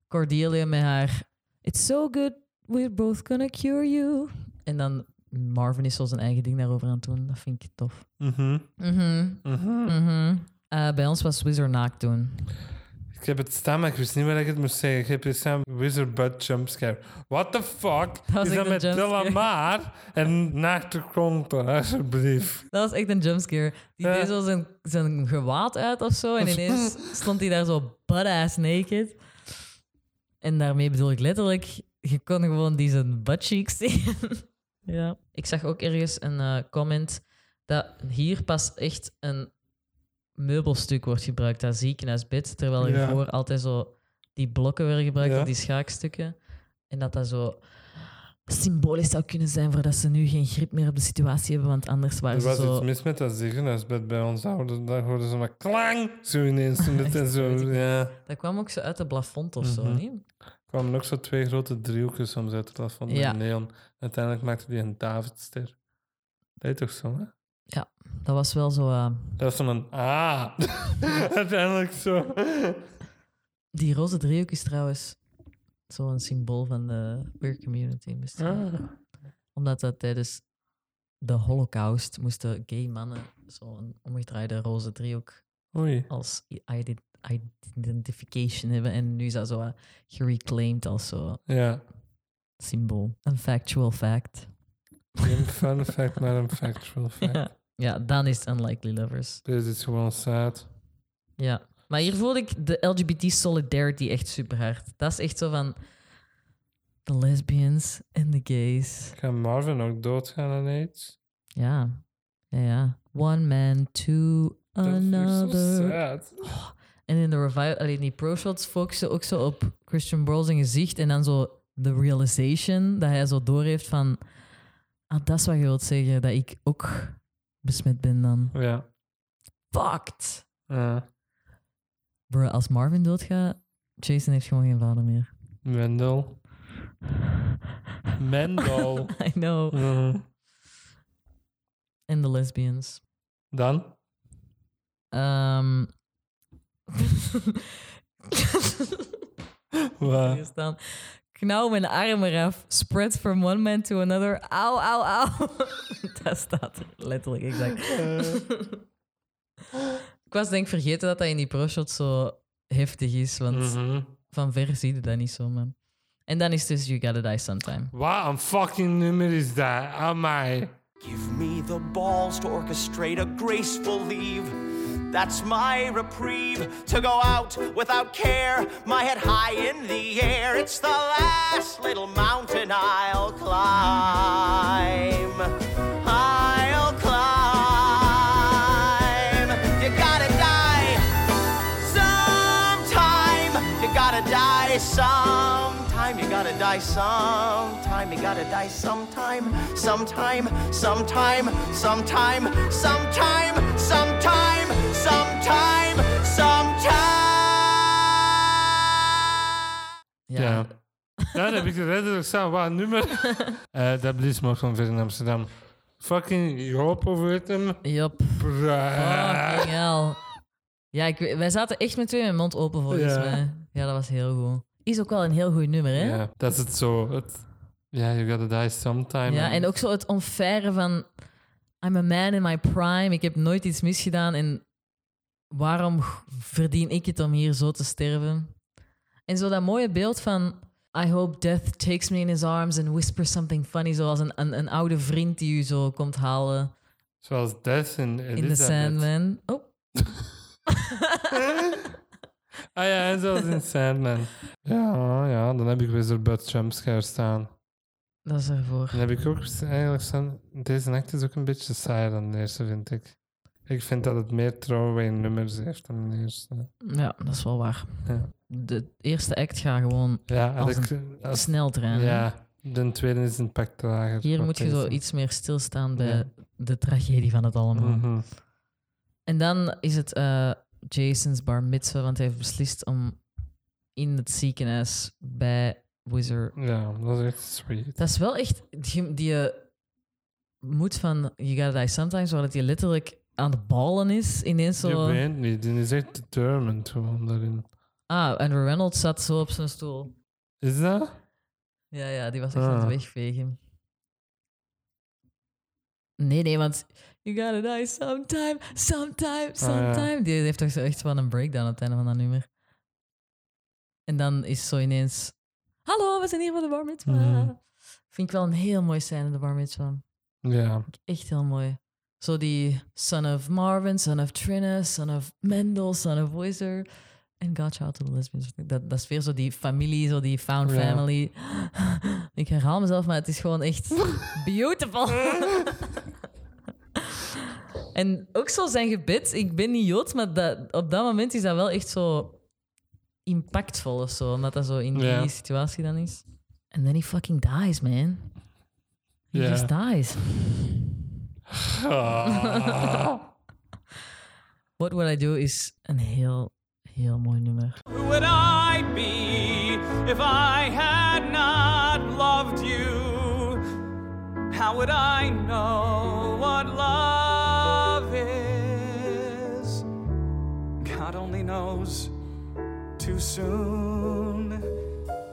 Cordelia met haar... It's so good, we're both gonna cure you. En dan Marvin is zo zijn eigen ding daarover aan het doen. Dat vind ik tof. Mhm. Mhm. Mhm. Mhm. Eh, bij ons was Wizard naakt toen. Ik heb het staan, maar ik wist niet waar ik het moest zeggen. Ik heb het staan Wizard Butt Jumpscare. What the fuck? (laughs) is dat met Maar en naakte klompen, alsjeblieft. Dat was echt een jumpscare. Die deed zo zijn, zijn gewaad uit of zo. En ineens stond hij daar zo butt-ass naked. En daarmee bedoel ik letterlijk... Je kon gewoon die zijn buttcheeks zien. (laughs) ja. Ik zag ook ergens een eh, comment dat hier pas echt een meubelstuk wordt gebruikt, dat ziekenhuisbed. Terwijl Ja. hiervoor altijd zo die blokken werden gebruikt, Ja. die schaakstukken. En dat dat zo symbolisch zou kunnen zijn voor dat ze nu geen grip meer op de situatie hebben, want anders waren Er ze was zo... iets mis met dat ziekenhuisbed bij ons ouders. Daar hoorden ze maar klang. Zo ineens. Het en zo, ja. Dat kwam ook zo uit de plafond of zo, Mhm. niet? Er kwamen ook zo twee grote driehoekjes soms uit het plafond Ja. met neon. Uiteindelijk maakte die een Davidster. Dat is toch zo, hè? Dat was wel zo... eh, Dat was zo'n ah. (laughs) Uiteindelijk zo. Die roze driehoek is trouwens zo'n symbool van de queer community. misschien. Ah. Omdat dat tijdens de holocaust moesten gay mannen zo'n omgedraaide roze driehoek Oei. als ident- identification hebben. En nu is dat zo eh, gereclaimed als zo Ja. symbool. Een factual fact. Geen fun fact, maar een factual (laughs) fact. Ja. Ja, dan is het Unlikely Lovers. Deze is gewoon sad. Ja. Maar hier voelde ik de LGBT solidarity echt super hard. Dat is echt zo van de lesbians en de gays. Gaat Marvin ook doodgaan aan AIDS? Ja. Ja, ja. One man to Dat another. sad. En in de revival, alleen die pro-shots focussen ook zo op Christian zijn gezicht en dan zo de realization dat hij zo doorheeft van ah, dat is wat je wilt zeggen, dat ik ook besmet ben dan. Ja. Fucked. Ja. Bro, als Marvin doodgaat, Jason heeft gewoon geen vader meer. Mendel. Mendel. (laughs) I know. Mhm. En de lesbians. Dan? Ehm Wat? (laughs) Knauw mijn arm eraf. Spread from one man to another. Auw, auw, auw. (laughs) dat staat er letterlijk exact. ik was denk vergeten dat dat in die pro-shot zo heftig is. Want Mhm. van ver zie je dat niet zo, man. En dan is het dus You Gotta Die Sometime. Wat een fucking nummer is dat? Amai. Give me the balls to orchestrate a graceful leave. That's my reprieve to go out without care, my head high in the air. It's the last little mountain I'll climb. I'll climb. You gotta die sometime. You gotta die sometime. You gotta die sometime. You gotta die sometime. Sometime. Sometime. Sometime. Sometime. Sometime. Sometime. Sometime. Ja. Ja. Ja, dat heb ik redelijk staan. Wat een nummer? (laughs) Eh dat Bliesmoor van Ver in Amsterdam. Fucking Joop over het hem. Yup. Fucking hell. Ja, ik, weet- wij zaten echt met twee met mond open volgens Ja. mij. Ja, dat was heel goed. Is ook wel een heel goed nummer, hè? Ja, dat is het zo. Het, ja, you gotta die sometime. Ja, en ook zo het onfaire van... I'm a man in my prime. Ik heb nooit iets misgedaan. En waarom verdien ik het om hier zo te sterven? En zo dat mooie beeld van... I hope death takes me in his arms and whispers something funny, zoals een, een, een oude vriend die u zo komt halen Zoals Death in in The. Sandman. Oh, (laughs) Ah ja, en zoals in Sandman. Ja, ja, dan heb ik Wizard Butt Jumpscare staan. dat is ervoor. Dan heb ik ook eigenlijk staan... Deze act is ook een beetje saai dan de eerste, vind ik. Ik vind dat het meer throwaway nummers heeft dan de eerste. Ja, dat is wel waar. Ja, De eerste act gaat gewoon ja Als als ik, als, snel trainen. ja de tweede is een pak trager. Hier moet je zo iets meer stilstaan bij Ja. de tragedie van het allemaal. Mhm. En dan is het eh, Jason's bar mitzvah, want hij heeft beslist om in het ziekenhuis bij Wizard. Ja, dat is echt sweet. Dat is wel echt die, die eh, moed van You Gotta Die Sometimes, waar dat hij letterlijk aan de ballen is. Ineens Je zo. weet niet, die is echt determined gewoon daarin. Ah, Andrew Reynolds zat zo op zijn stoel. Is dat? Ja, ja, die was echt aan Ah. het wegvegen. Nee, nee, want you gotta die sometime, sometime, sometime. Die heeft toch zo echt van een breakdown aan het einde van dat nummer. En dan is zo ineens... Hallo, we zijn hier voor de bar mitzvah. Mhm. Vind ik wel een heel mooi scène, de bar mitzvah. Ja. Echt heel mooi. Zo die son of Marvin, son of Trina, son of Mendel, son of Wizard. En God Child to the Lesbians. Dat, dat is weer zo die familie, zo die found family. (gasps) Ik herhaal mezelf, maar het is gewoon echt (laughs) beautiful. (laughs) en ook zo zijn gebed. Ik ben niet Joods, maar dat, op dat moment is dat wel echt zo impactvol of zo. Omdat dat zo in die situatie dan is. And then he fucking dies, man. He just dies. (laughs) What Would I Do is een heel, heel mooi nummer. Who would I be if I had not loved you? How would I know what love is? God only knows. Too soon,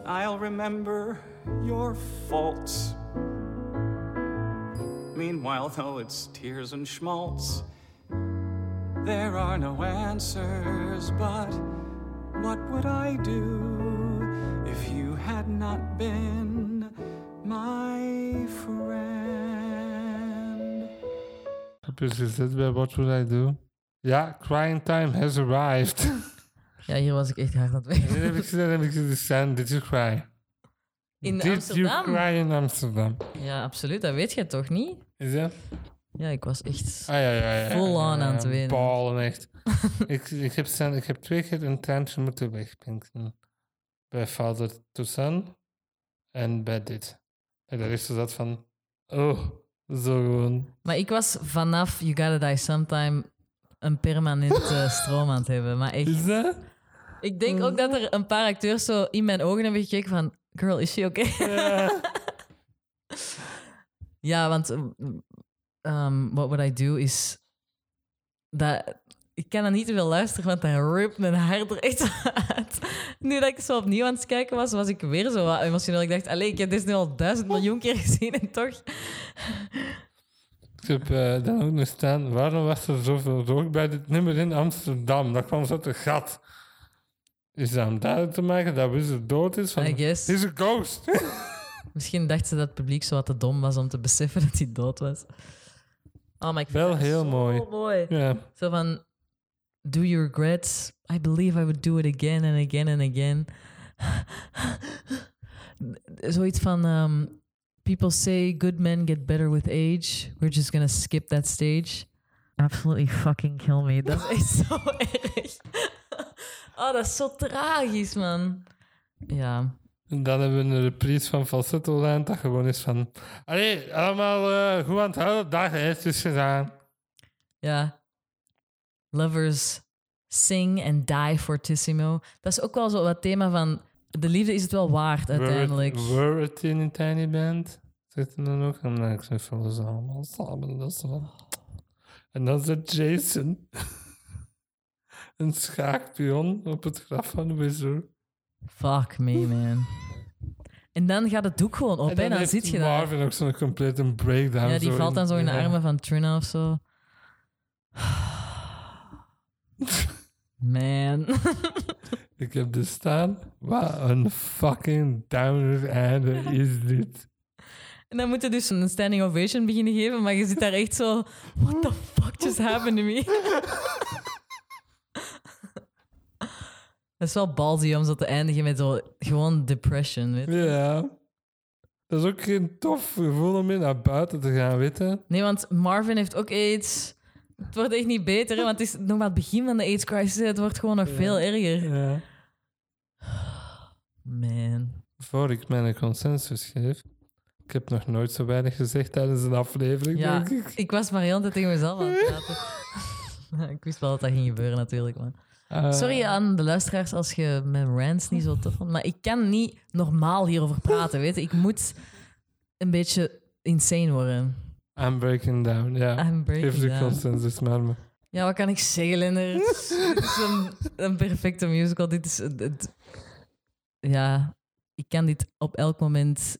I'll remember your faults. Meanwhile, though it's tears and schmaltz, there are no answers. But what would I do if you had not been my friend? Precies dit bij What Would I Do? Ja, crying time has arrived. (laughs) Ja, hier was ik echt hard aan het En dan heb ik gezegd, heb ik gezegd, did you cry? In Did Amsterdam? you cry in Amsterdam? Ja, absoluut. Dat weet jij toch niet? Is dat? Ja, ik was echt... Ah ja, ja, ja. On ja, aan het wenen. Ballen, echt. (laughs) ik, ik, heb staan, ik heb twee keer een traantje moeten wegpinken. Bij Father to Son en bij dit. En daar is zo dat van, oh, zo gewoon. Maar ik was vanaf You Gotta Die Sometime een permanente (laughs) stroom aan het hebben. Maar echt... Is dat? Ik denk ook dat er een paar acteurs zo in mijn ogen hebben gekeken van... Girl, is she okay? Ja. (laughs) Ja, want um, What Would I Do is... Dat, ik kan er niet te veel luisteren, want dat ript mijn hart er echt (laughs) uit. Nu dat ik zo opnieuw aan het kijken was, was ik weer zo wat emotioneel. Ik dacht, allee, ik heb dit nu al duizend miljoen keer gezien en toch... Ik heb eh, dan ook nog staan, waarom was er zoveel rook bij dit nummer in Amsterdam? Dat kwam zo een gat. Is dat om duidelijk te maken dat Wizard dood is? Van, I guess. He's a ghost. (laughs) Misschien dacht ze dat het publiek zo wat te dom was om te beseffen dat hij dood was. Oh, maar ik vind Wel dat heel zo mooi. mooi. ja. Zo van, do you regret? I believe I would do it again and again and again. (laughs) Zoiets van, um, people say good men get better with age. We're just gonna skip that stage. Absolutely fucking kill me. Dat is echt zo (laughs) erg. Oh, dat is zo tragisch, man. Ja. En dan hebben we een reprise van Falsetto Land dat gewoon is van... Allee, allemaal eh, goed aan het houden. Het is gedaan. Ja. Lovers sing and die fortissimo. Dat is ook wel zo wat thema van... De liefde is het wel waard, uiteindelijk. Were it, were it in een tiny band? Zit er dan ook? En dan ik van ze allemaal samen. Dat is van... En dan zit Jason. (laughs) een schaakpion op het graf van Wizard. Fuck me, man. En dan gaat het doek gewoon op en dan, zit je daar. Marvin ook zo'n complete breakdown. Ja, die zo valt dan zo in de ja. armen van Trina of zo. (sighs) Man. Ik heb dus staan. Wat een fucking downer einde is dit. En dan moet je dus een standing ovation beginnen geven, maar je zit daar echt zo... What the fuck just happened to me? (laughs) Dat is wel ballsy om zo te eindigen met zo gewoon depression, weet je. Ja. Dat is ook geen tof gevoel om mee naar buiten te gaan, weten. Nee, want Marvin heeft ook AIDS. Het wordt echt niet beter, hè, want het is nog maar het begin van de AIDS-crisis. Het wordt gewoon nog veel erger. Ja. Man. Voor ik mijn consensus geef. Ik heb nog nooit zo weinig gezegd tijdens een aflevering, Ja, denk ik. ik was maar heel tijd tegen mezelf aan het praten. (laughs) ik wist wel dat dat ging gebeuren, natuurlijk. Man. Eh, Sorry aan de luisteraars als je mijn rants niet zo tof vond, maar ik kan niet normaal hierover praten, weet je. Ik moet een beetje insane worden. I'm breaking down, ja. I'm breaking de down. consensus maar me. Ja, wat kan ik zeggen, Linder? Het is, een, een perfecte musical. Dit is... Het, ja, ik kan dit op elk moment...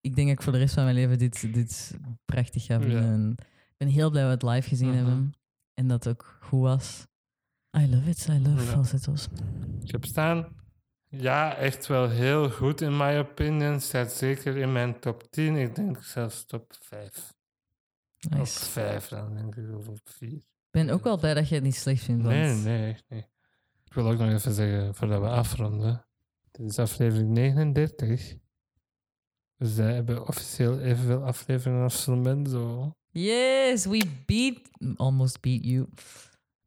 Ik denk dat ik voor de rest van mijn leven dit, dit prachtig ga vinden. Ik ben heel blij dat we het live gezien Mhm. hebben. En dat het ook goed was. I love it. I love Ja. falsettos. Ik heb staan. Ja, echt wel heel goed in my opinion. Staat zeker in mijn top 10. Ik denk zelfs top 5. Op Nice. 5 dan, denk ik, of op 4. Ik ben ook wel blij dat je het niet slecht vindt. Want Nee, nee, echt niet. Ik wil ook nog even zeggen, voordat we afronden. Dit is aflevering 39. Dus we hebben officieel evenveel afleveringen als Filmento. Yes, we beat... Almost beat you.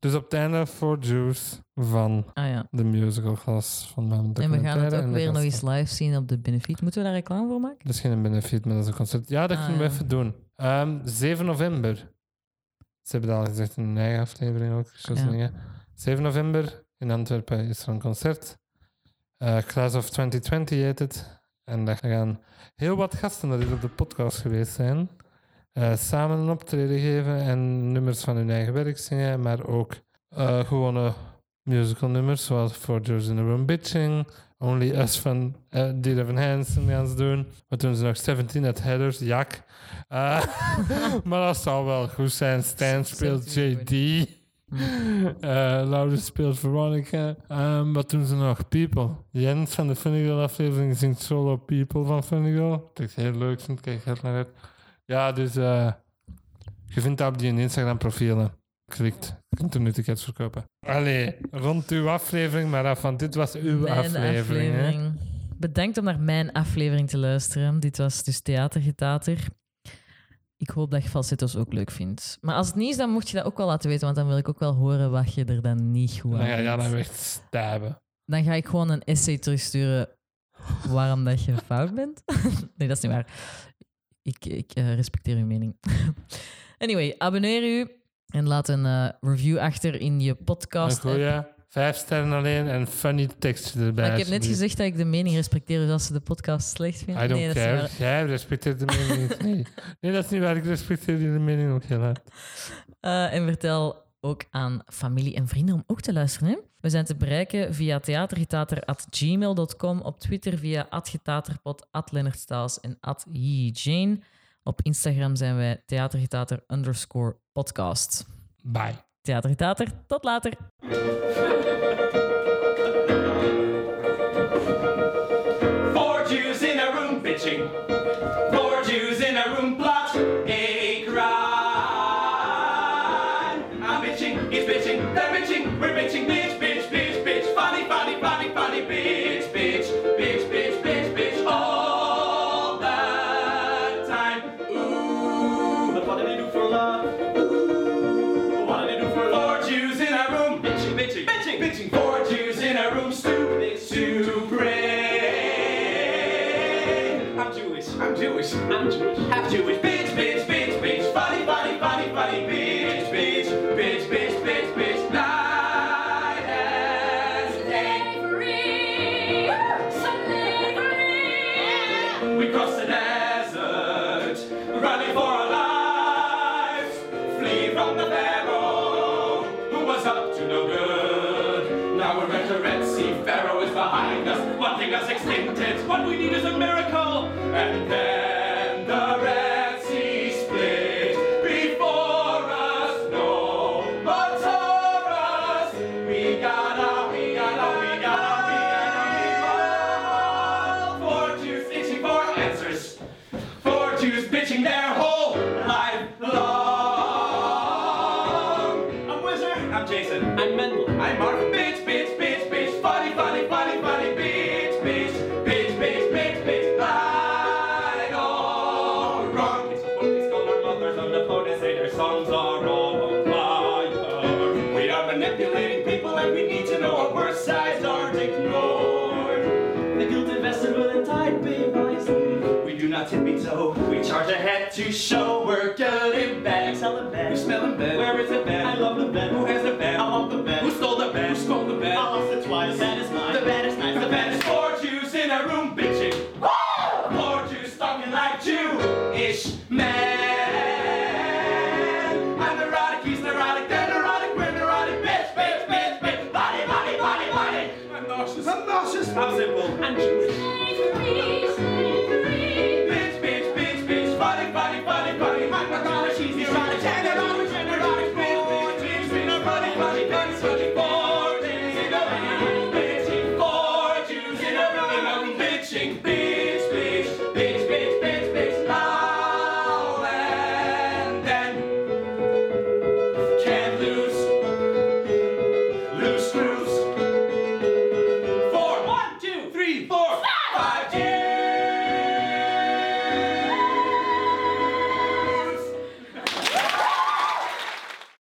Dus op het einde voor Juice van Ah ja. de musical glas van mijn En we gaan het ook weer nog eens live zien op de Benefiet. Moeten we daar reclame voor maken? Dat is geen benefit, maar dat is een concert. Ja, dat Ah, kunnen we ja. even doen. Ehm 7 november. Ze hebben dat al gezegd in hun eigen aflevering ook. Jocelyn, 7 november in Antwerpen is er een concert. Eh Class of 2020 heet het. En daar gaan heel wat gasten dat op de podcast geweest zijn. Eh, samen een optreden geven en nummers van hun eigen werk zingen. Maar ook eh, gewone musical nummers zoals For Joe's in the Room Bitching. Only Us van uh, Dear Evan Hansen gaan ze doen. Wat doen ze nog? 17 at Headers, Jak. Eh, (laughs) maar dat zal wel goed zijn. Stan speelt 17 JD. (laughs) Eh Laurens speelt Veronica. Ehm, wat doen ze nog? People. Jens van de Funny Girl aflevering zingt solo People van Funny Girl. Dat is heel leuk, vind ik kijk heel naar uit. Ja, dus eh, je vindt dat op die Instagram profielen. Klikt. Je kunt er nu tickets verkopen. Allee, rond uw aflevering maar af, want dit was uw Mijn aflevering. hè? Bedankt om naar mijn aflevering te luisteren. Dit was dus Theatergetater. Ik hoop dat je falsettos ook leuk vindt. Maar als het niet is, dan mocht je dat ook wel laten weten, want dan wil ik ook wel horen wat je er dan niet goed aan Dan ga je vindt. dan echt stabben. Dan ga ik gewoon een essay terugsturen waarom dat je fout bent. (laughs) nee, dat is niet waar. Ik, ik eh, respecteer uw mening. (laughs) anyway, abonneer u en laat een eh, review achter in je Een podcast. goeie, vijf sterren alleen en funny tekstje erbij. Maar ik heb net gezegd dat ik de mening respecteer, dus als ze de podcast slecht vinden... I don't nee, care. waar. Jij respecteert de mening niet. Nee. dat is niet waar. Ik respecteer die de mening ook heel hard. Eh, en vertel ook aan familie en vrienden om ook te luisteren. Hè? We zijn te bereiken via theatergetater.gmail.com, op Twitter via atgetaterpot, @leonardstaals en @jane. Op Instagram zijn wij theatergetater underscore podcast. Bye. Theatergetater, tot later. Behind us, wanting us. What we need is a miracle. And then the bed. Who has the bed? I want the bed. Who stole the bed? Who stole the bed? I lost it twice. The bed is mine. The bed is nice. The bed is four Jews in a room bitching. Woo! Four Jews talking like Jewish men. I'm neurotic, he's neurotic, they're neurotic, we're neurotic, bitch, bitch, bitch, bitch, body, body, body, body. I'm nauseous. I'm nauseous. I'm simple. I'm Jewish.